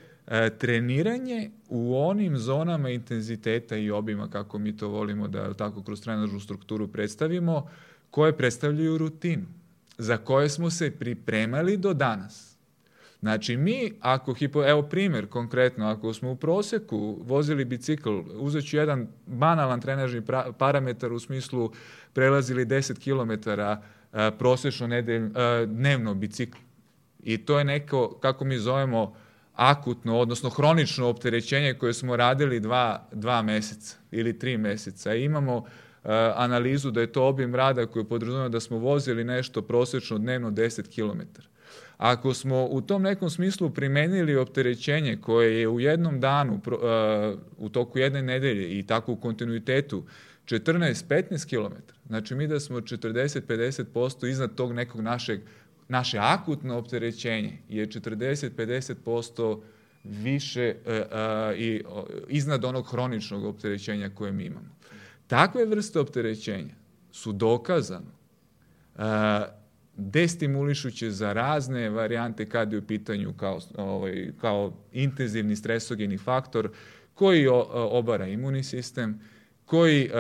treniranje u onim zonama intenziteta i obima, kako mi to volimo da tako kroz trenažnu strukturu predstavimo, koje predstavljaju rutinu, za koje smo se pripremali do danas. Znači mi, ako, hipo, evo primjer konkretno, ako smo u proseku vozili bicikl, uzet ću jedan banalan trenažni pra, parametar u smislu prelazili 10 km a, prosečno nedelj, a, dnevno bicikl. I to je neko, kako mi zovemo, akutno, odnosno hronično opterećenje koje smo radili dva, dva meseca ili tri meseca. I imamo uh, analizu da je to obim rada koji podrazumeva da smo vozili nešto prosečno dnevno 10 km. Ako smo u tom nekom smislu primenili opterećenje koje je u jednom danu, uh, u toku jedne nedelje i tako u kontinuitetu 14-15 km, znači mi da smo 40-50% iznad tog nekog našeg naše akutno opterećenje je 40-50% više uh, uh, i iznad onog hroničnog opterećenja koje mi imamo. Takve vrste opterećenja su dokazano uh, destimulišuće za razne varijante kad je u pitanju kao, ovaj, kao intenzivni stresogeni faktor koji obara imunni sistem, koji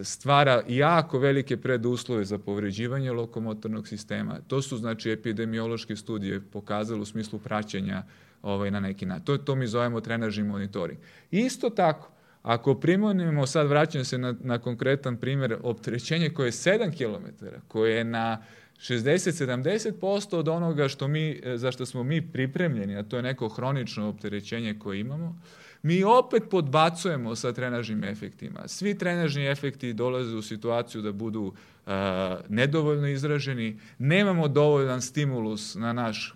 stvara jako velike preduslove za povređivanje lokomotornog sistema. To su znači epidemiološke studije pokazale u smislu praćenja ovaj, na neki način. To, to mi zovemo trenažni monitoring. Isto tako, Ako primonimo, sad vraćam se na, na konkretan primjer, opterećenje koje je 7 km, koje je na 60-70% od onoga što mi, za što smo mi pripremljeni, a to je neko hronično opterećenje koje imamo, mi opet podbacujemo sa trenažnim efektima. Svi trenažni efekti dolaze u situaciju da budu nedovoljno izraženi, nemamo dovoljan stimulus na naš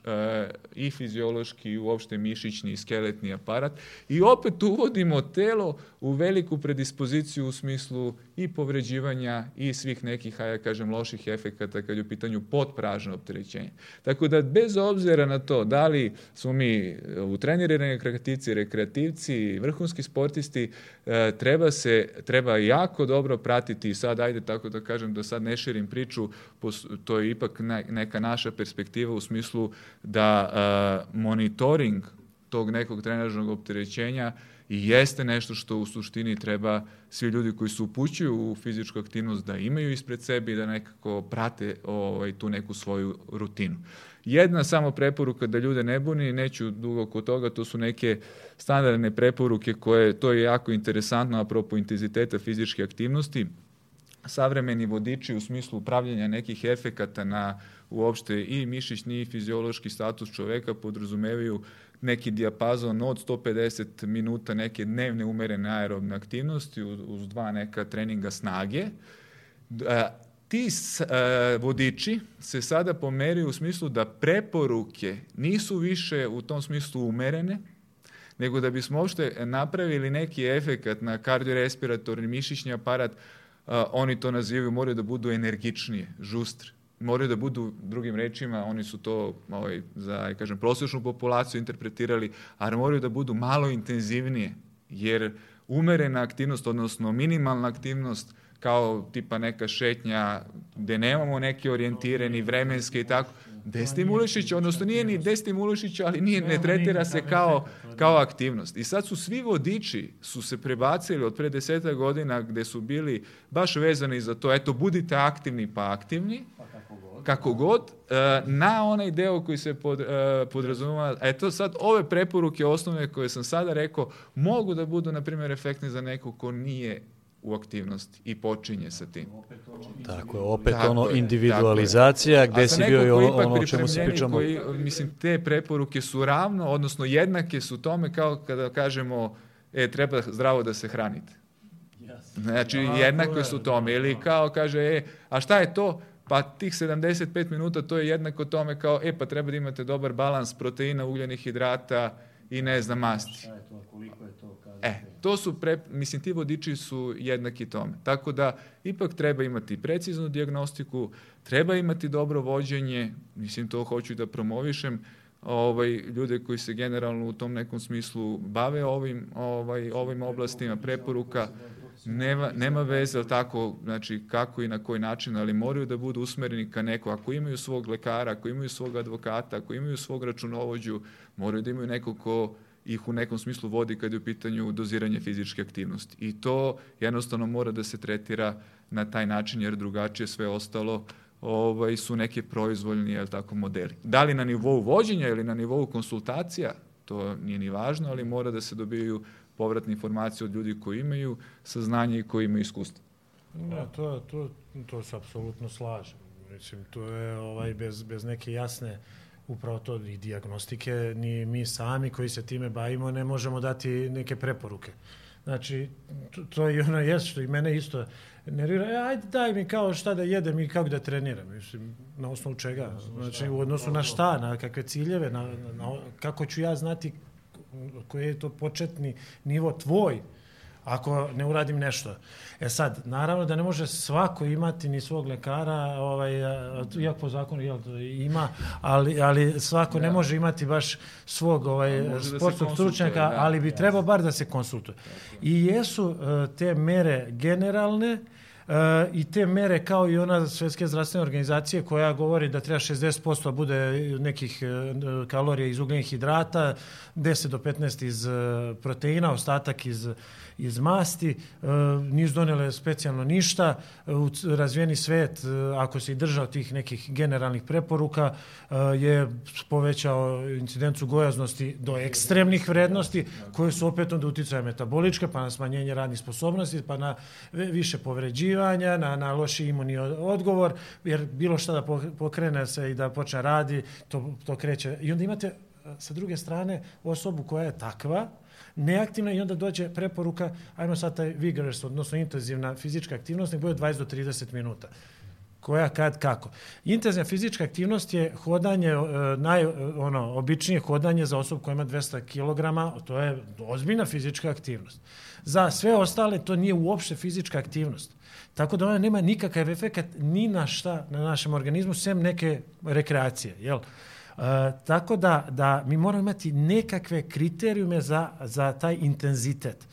i fiziološki i uopšte mišićni i skeletni aparat i opet uvodimo telo u veliku predispoziciju u smislu i povređivanja i svih nekih, ja kažem, loših efekata kad je u pitanju potpražno opterećenje. Tako da bez obzira na to da li smo mi u trenirani rekreativci, rekreativci, vrhunski sportisti, treba se, treba jako dobro pratiti i sad, ajde tako da kažem, da sad ne širim priču, to je ipak neka naša perspektiva u smislu da monitoring tog nekog trenažnog opterećenja i jeste nešto što u suštini treba svi ljudi koji se upućuju u fizičku aktivnost da imaju ispred sebe i da nekako prate ovaj, tu neku svoju rutinu. Jedna samo preporuka da ljude ne buni, neću dugo kod toga, to su neke standardne preporuke koje, to je jako interesantno apropo intenziteta fizičke aktivnosti, savremeni vodiči u smislu upravljanja nekih efekata na uopšte i mišićni i fiziološki status čoveka podrazumevaju neki dijapazon od 150 minuta neke dnevne umerene aerobne aktivnosti uz dva neka treninga snage. Ti vodiči se sada pomeraju u smislu da preporuke nisu više u tom smislu umerene, nego da bismo uopšte napravili neki efekat na kardiorespiratorni mišićni aparat, oni to nazivaju, moraju da budu energičnije, žustre. Moraju da budu, drugim rečima, oni su to ovaj, za, kažem, prosječnu populaciju interpretirali, ali moraju da budu malo intenzivnije, jer umerena aktivnost, odnosno minimalna aktivnost, kao tipa neka šetnja gde nemamo neke orijentire ni vremenske i tako, destimulišić, odnosno nije ni destimulišić, ali nije, ne tretira se kao, kao aktivnost. I sad su svi vodiči su se prebacili od pre deseta godina gde su bili baš vezani za to, eto, budite aktivni pa aktivni, kako god, e, na onaj deo koji se pod, e, podrazumeva, eto sad ove preporuke osnovne koje sam sada rekao, mogu da budu, na primjer, efektne za nekog ko nije u aktivnosti i počinje sa tim. Tako je, opet tako ono individualizacija je. gde si bio i ono, ono o čemu se pričamo. Koji, mislim, te preporuke su ravno, odnosno jednake su tome kao kada kažemo e, treba zdravo da se hranite. Znači, jednako su tome. Ili kao kaže, e, a šta je to? pa tih 75 minuta to je jednako tome kao, e pa treba da imate dobar balans proteina, ugljenih hidrata i ne znam masti. Šta je to, koliko je to? E, to su, pre, mislim, ti vodiči su jednaki tome. Tako da, ipak treba imati preciznu diagnostiku, treba imati dobro vođenje, mislim, to hoću da promovišem, ovaj, ljude koji se generalno u tom nekom smislu bave ovim, ovaj, ovim oblastima preporuka, nema, nema veze, tako, znači kako i na koji način, ali moraju da budu usmereni ka neko. Ako imaju svog lekara, ako imaju svog advokata, ako imaju svog računovođu, moraju da imaju neko ko ih u nekom smislu vodi kad je u pitanju doziranje fizičke aktivnosti. I to jednostavno mora da se tretira na taj način, jer drugačije sve ostalo ovaj, su neke proizvoljni jel, tako, modeli. Da li na nivou vođenja ili na nivou konsultacija, to nije ni važno, ali mora da se dobiju povratne informacije od ljudi koji imaju saznanje i koji imaju iskustvo. Da, to, to, to se apsolutno slažem. Mislim, to je ovaj, bez, bez neke jasne upravo to i diagnostike, ni mi sami koji se time bavimo ne možemo dati neke preporuke. Znači, to, to je ono jes što i mene isto nervira. E, ajde daj mi kao šta da jedem i kako da treniram. Mislim, na osnovu čega? Znači, u odnosu na šta, na kakve ciljeve, na, na, na kako ću ja znati koji je to početni nivo tvoj ako ne uradim nešto. E sad, naravno da ne može svako imati ni svog lekara, ovaj, iako po zakonu jel, ima, ali, ali svako ne može imati baš svog ovaj, da sportskog stručnjaka, da, ali bi trebao bar da se konsultuje. I jesu uh, te mere generalne, i te mere kao i ona svetske zdravstvene organizacije koja govori da treba 60% bude nekih e, kalorija iz ugljenih hidrata, 10 do 15 iz e, proteina, ostatak iz, iz masti, e, nisu donele specijalno ništa, u razvijeni svet, ako se i držao tih nekih generalnih preporuka, je povećao incidencu gojaznosti do ekstremnih vrednosti, koje su opet onda uticaje metaboličke, pa na smanjenje radnih sposobnosti, pa na više povređivanja, na, na loši imunni odgovor, jer bilo šta da pokrene se i da počne radi, to, to kreće. I onda imate sa druge strane osobu koja je takva, neaktivna i onda dođe preporuka, ajmo sad taj vigorous, odnosno intenzivna fizička aktivnost, ne bude 20 do 30 minuta. Koja, kad, kako. Intenzivna fizička aktivnost je hodanje, e, naj, ono, običnije hodanje za osobu koja ima 200 kg, to je ozbiljna fizička aktivnost. Za sve ostale to nije uopšte fizička aktivnost. Tako da ona nema nikakav efekt ni na šta na našem organizmu, sem neke rekreacije. Jel? E, tako da, da mi moramo imati nekakve kriterijume za, za taj intenzitet.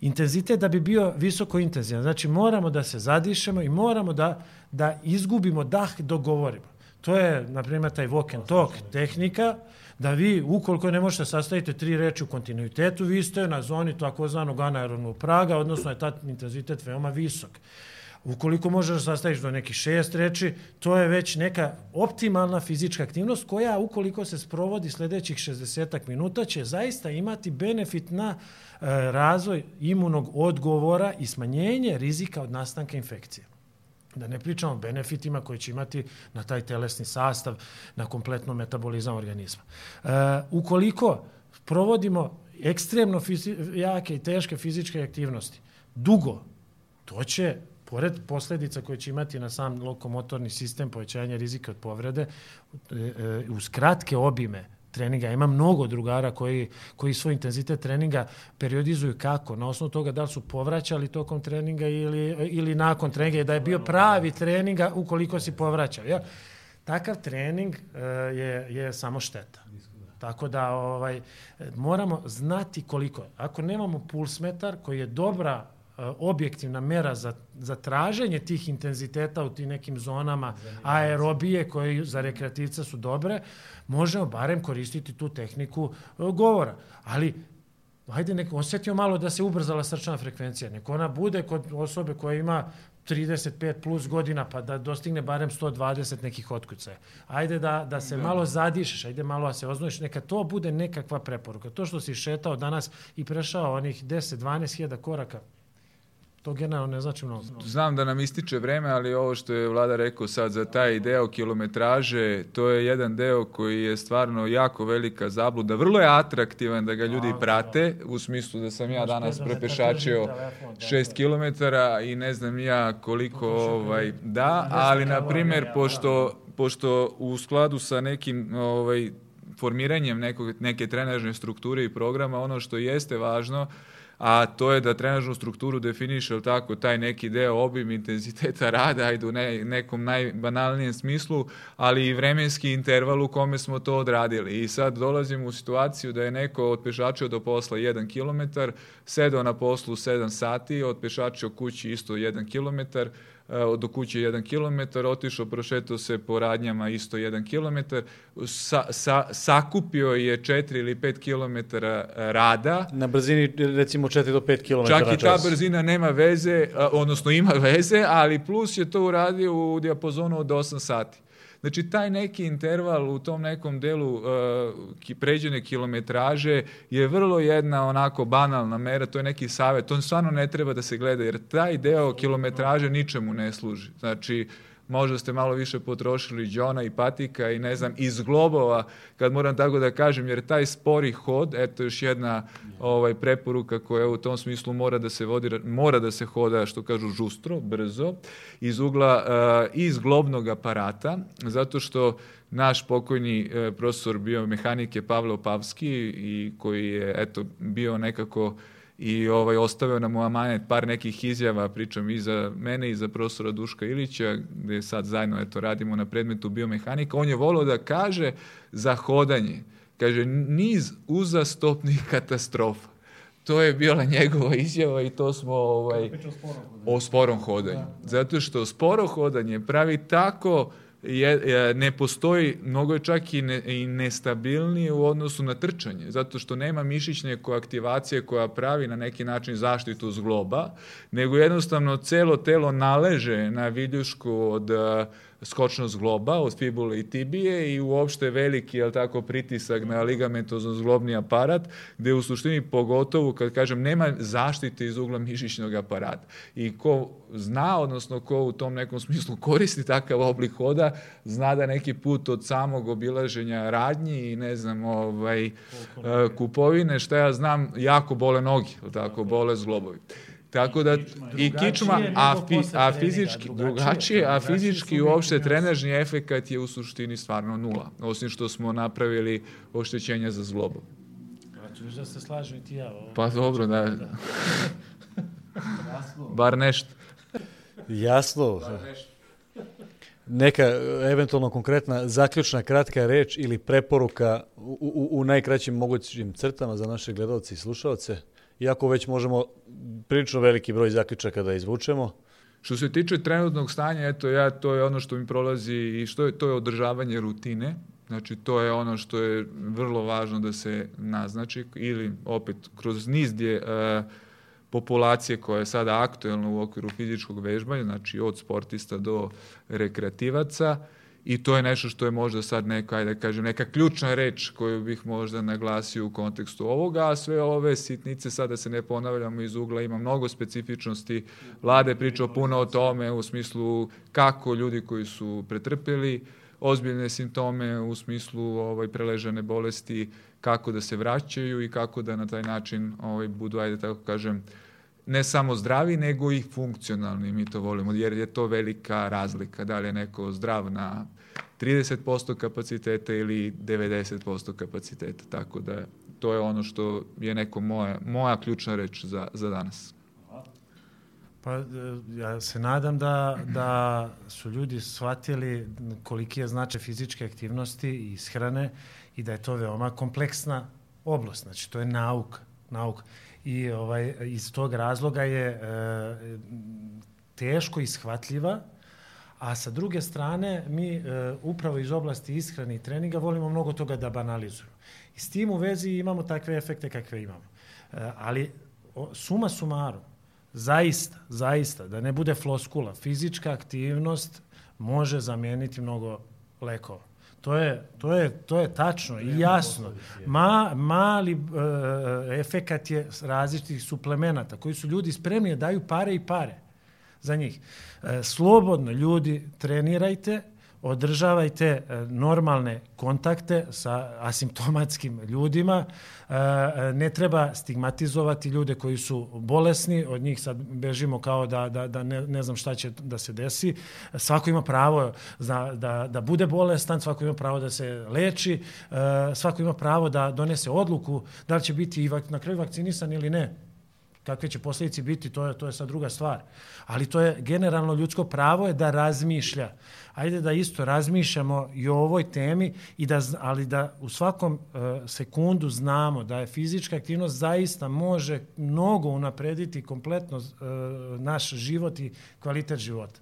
Intenzitet da bi bio visoko intenzivan. Znači moramo da se zadišemo i moramo da, da izgubimo dah dok govorimo. To je, na primjer, taj walk and talk tehnika, da vi, ukoliko ne možete sastaviti tri reči u kontinuitetu, vi ste na zoni takozvanog anaerobnog praga, odnosno je ta intenzitet veoma visok. Ukoliko možeš da sastaviš do nekih šest reči, to je već neka optimalna fizička aktivnost koja, ukoliko se sprovodi sledećih 60 minuta, će zaista imati benefit na e, razvoj imunog odgovora i smanjenje rizika od nastanka infekcije. Da ne pričamo o benefitima koji će imati na taj telesni sastav, na kompletno metabolizam organizma. E, ukoliko provodimo ekstremno jake i teške fizičke aktivnosti, dugo, to će pored posledica koje će imati na sam lokomotorni sistem, povećanje rizika od povrede, e, e, uz kratke obime treninga. Ima mnogo drugara koji, koji svoj intenzitet treninga periodizuju kako? Na osnovu toga da li su povraćali tokom treninga ili, ili nakon treninga, da je bio pravi treninga ukoliko si povraćao. Ja? Takav trening uh, je, je samo šteta. Tako da ovaj, moramo znati koliko. Ako nemamo pulsmetar koji je dobra objektivna mera za, za traženje tih intenziteta u tim nekim zonama aerobije koje za rekreativca su dobre, možemo barem koristiti tu tehniku e, govora. Ali hajde nek osetio malo da se ubrzala srčana frekvencija. Nek ona bude kod osobe koja ima 35 plus godina, pa da dostigne barem 120 nekih otkucaja. Ajde da, da se da. malo zadišeš, ajde malo da se oznojiš, neka to bude nekakva preporuka. To što si šetao danas i prešao onih 10-12 hiljada koraka, to generalno ne znači mnogo. Znam da nam ističe vreme, ali ovo što je vlada rekao sad za taj deo kilometraže, to je jedan deo koji je stvarno jako velika zabluda. Vrlo je atraktivan da ga ljudi prate, u smislu da sam ja danas prepešačio 6 km i ne znam ja koliko ovaj, da, ali na primjer, pošto, pošto u skladu sa nekim ovaj, formiranjem nekog, neke trenažne strukture i programa, ono što jeste važno, a to je da trenažnu strukturu definiše, ili tako, taj neki deo obim intenziteta rada, ajde u ne, nekom najbanalnijem smislu, ali i vremenski interval u kome smo to odradili. I sad dolazimo u situaciju da je neko odpešačio do posla 1 km, sedao na poslu 7 sati, odpešačio kući isto 1 km, do kuće 1 km, otišao, prošetao se po radnjama isto 1 km, sa, sa, sakupio je 4 ili 5 km rada. Na brzini recimo 4 do 5 km Čak i ta brzina nema veze, eh, odnosno ima veze, ali plus je to uradio u dijapozonu od 8 sati. Znači, taj neki interval u tom nekom delu uh, pređene kilometraže je vrlo jedna onako banalna mera, to je neki savet, to stvarno ne treba da se gleda, jer taj deo kilometraže ničemu ne služi. Znači, uh, možda ste malo više potrošili džona i patika i ne znam, iz globova, kad moram tako da kažem, jer taj spori hod, eto još jedna ovaj, preporuka koja u tom smislu mora da se vodi, mora da se hoda, što kažu, žustro, brzo, iz ugla, uh, iz globnog aparata, zato što naš pokojni uh, profesor biomehanike Pavle Opavski i koji je eto bio nekako i ovaj, ostavio nam u amanet par nekih izjava, pričam i za mene i za profesora Duška Ilića, gde sad zajedno eto, radimo na predmetu biomehanika, on je volio da kaže za hodanje, kaže niz uzastopnih katastrofa. To je bila njegova izjava i to smo ovaj, o sporom hodanju. Da, da. Zato što sporo hodanje pravi tako je, ne postoji, mnogo je čak i, ne, i nestabilnije u odnosu na trčanje, zato što nema mišićne koaktivacije koja pravi na neki način zaštitu zgloba, nego jednostavno celo telo naleže na viljušku od skočnost zgloba od fibule i tibije i uopšte veliki jel tako, pritisak na ligamentozno zglobni aparat, gde u suštini pogotovo, kad kažem, nema zaštite iz ugla mišićnog aparata. I ko zna, odnosno ko u tom nekom smislu koristi takav oblik hoda, zna da neki put od samog obilaženja radnji i ne znam, ovaj, kupovine, šta ja znam, jako bole noge, tako, bole zglobovi. Tako da i kičma, a, fi, a fizički drugačije, a fizički uopšte trenažni efekat je u suštini stvarno nula, osim što smo napravili oštećenja za zglobom. Znači, da se slažu i ti ja. Ovo. Pa dobro, da. Bar nešto. Jasno. Bar nešto. Neka eventualno konkretna zaključna kratka reč ili preporuka u, u, u najkraćim mogućim crtama za naše gledalce i slušalce? Iako već možemo prilično veliki broj zaključaka da izvučemo. Što se tiče trenutnog stanja, eto ja to je ono što mi prolazi i što je to je održavanje rutine. Znači to je ono što je vrlo važno da se naznači ili opet kroz niz gdje e, populacije koja je sada aktuelna u okviru fizičkog vežbanja, znači od sportista do rekreativaca, i to je nešto što je možda sad neka, ajde da kažem, neka ključna reč koju bih možda naglasio u kontekstu ovoga, a sve ove sitnice, sada se ne ponavljamo iz ugla, ima mnogo specifičnosti, vlade pričao puno o tome u smislu kako ljudi koji su pretrpeli ozbiljne simptome u smislu ovaj, preležane bolesti, kako da se vraćaju i kako da na taj način ovaj, budu, ajde tako kažem, ne samo zdravi, nego i funkcionalni, mi to volimo, jer je to velika razlika, da li je neko zdrav na 30% kapaciteta ili 90% kapaciteta, tako da to je ono što je neko moja, moja ključna reč za, za danas. Pa e, ja se nadam da, da su ljudi shvatili koliki je značaj fizičke aktivnosti i ishrane i da je to veoma kompleksna oblast, znači to je nauka, nauka i ovaj, iz tog razloga je e, teško ishvatljiva, a sa druge strane mi e, upravo iz oblasti ishrane i treninga volimo mnogo toga da banalizujemo. I s tim u vezi imamo takve efekte kakve imamo. E, ali o, suma sumaru, zaista, zaista, da ne bude floskula, fizička aktivnost može zameniti mnogo lekova. To je, to je, to je tačno i jasno. Ma, mali uh, efekat je različitih suplemenata koji su ljudi spremni da daju pare i pare za njih. E, slobodno ljudi trenirajte, održavajte e, normalne kontakte sa asimptomatskim ljudima. E, ne treba stigmatizovati ljude koji su bolesni, od njih sad bežimo kao da, da, da ne, ne znam šta će da se desi. Svako ima pravo da, da, da bude bolestan, svako ima pravo da se leči, svako ima pravo da donese odluku da li će biti na kraju vakcinisan ili ne kakve će posljedice biti, to je, to je sad druga stvar. Ali to je generalno ljudsko pravo je da razmišlja. Ajde da isto razmišljamo i o ovoj temi, i da, ali da u svakom uh, sekundu znamo da je fizička aktivnost zaista može mnogo unaprediti kompletno uh, naš život i kvalitet života.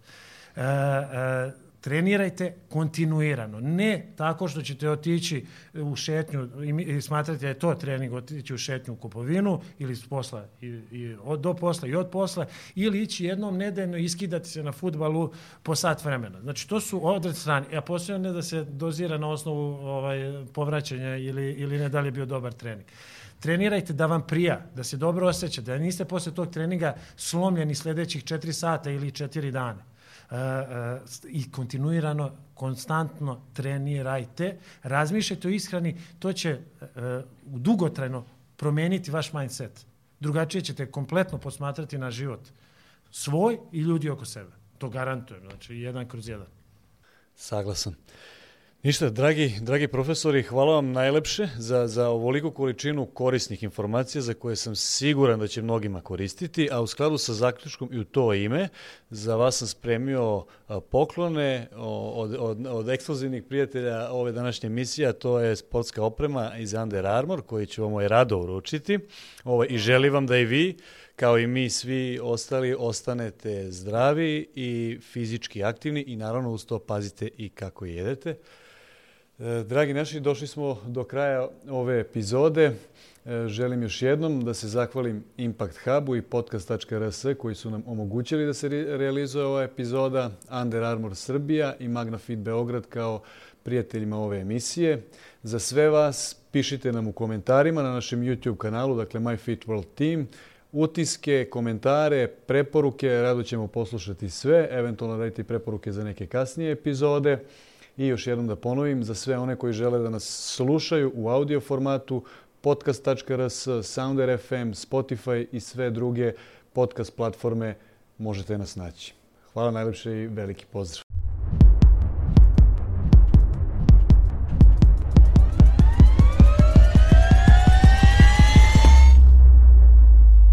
Uh, uh, trenirajte kontinuirano. Ne tako što ćete otići u šetnju i smatrate da je to trening otići u šetnju u kupovinu ili posla i, i od, do posla i od posla ili ići jednom nedeljno iskidati se na futbalu po sat vremena. Znači to su odred strane. Ja posljedno ne da se dozira na osnovu ovaj, povraćanja ili, ili ne da li je bio dobar trening trenirajte da vam prija, da se dobro osjećate, da niste posle tog treninga slomljeni sledećih 4 sata ili 4 dana i kontinuirano, konstantno trenirajte, razmišljajte o ishrani, to će e, dugotrajno promeniti vaš mindset. Drugačije ćete kompletno posmatrati na život svoj i ljudi oko sebe. To garantujem, znači jedan kroz jedan. Saglasan. Ništa, dragi, dragi profesori, hvala vam najlepše za, za ovoliku količinu korisnih informacija za koje sam siguran da će mnogima koristiti, a u skladu sa zaključkom i u to ime, za vas sam spremio poklone od, od, od ekskluzivnih prijatelja ove današnje emisije, to je sportska oprema iz Under Armour, koji ću vam ovaj rado uručiti ovaj, i želim vam da i vi kao i mi svi ostali, ostanete zdravi i fizički aktivni i naravno uz to pazite i kako jedete. E, dragi naši, došli smo do kraja ove epizode. E, želim još jednom da se zahvalim Impact Hubu i podcast.rs koji su nam omogućili da se realizuje ova epizoda, Under Armour Srbija i Magnafit Beograd kao prijateljima ove emisije. Za sve vas pišite nam u komentarima na našem YouTube kanalu, dakle My Fit World Team, utiske, komentare, preporuke, rado ćemo poslušati sve, eventualno raditi preporuke za neke kasnije epizode. I još jednom da ponovim, za sve one koji žele da nas slušaju u audio formatu, podcast.rs, Sounder FM, Spotify i sve druge podcast platforme možete nas naći. Hvala najlepše i veliki pozdrav.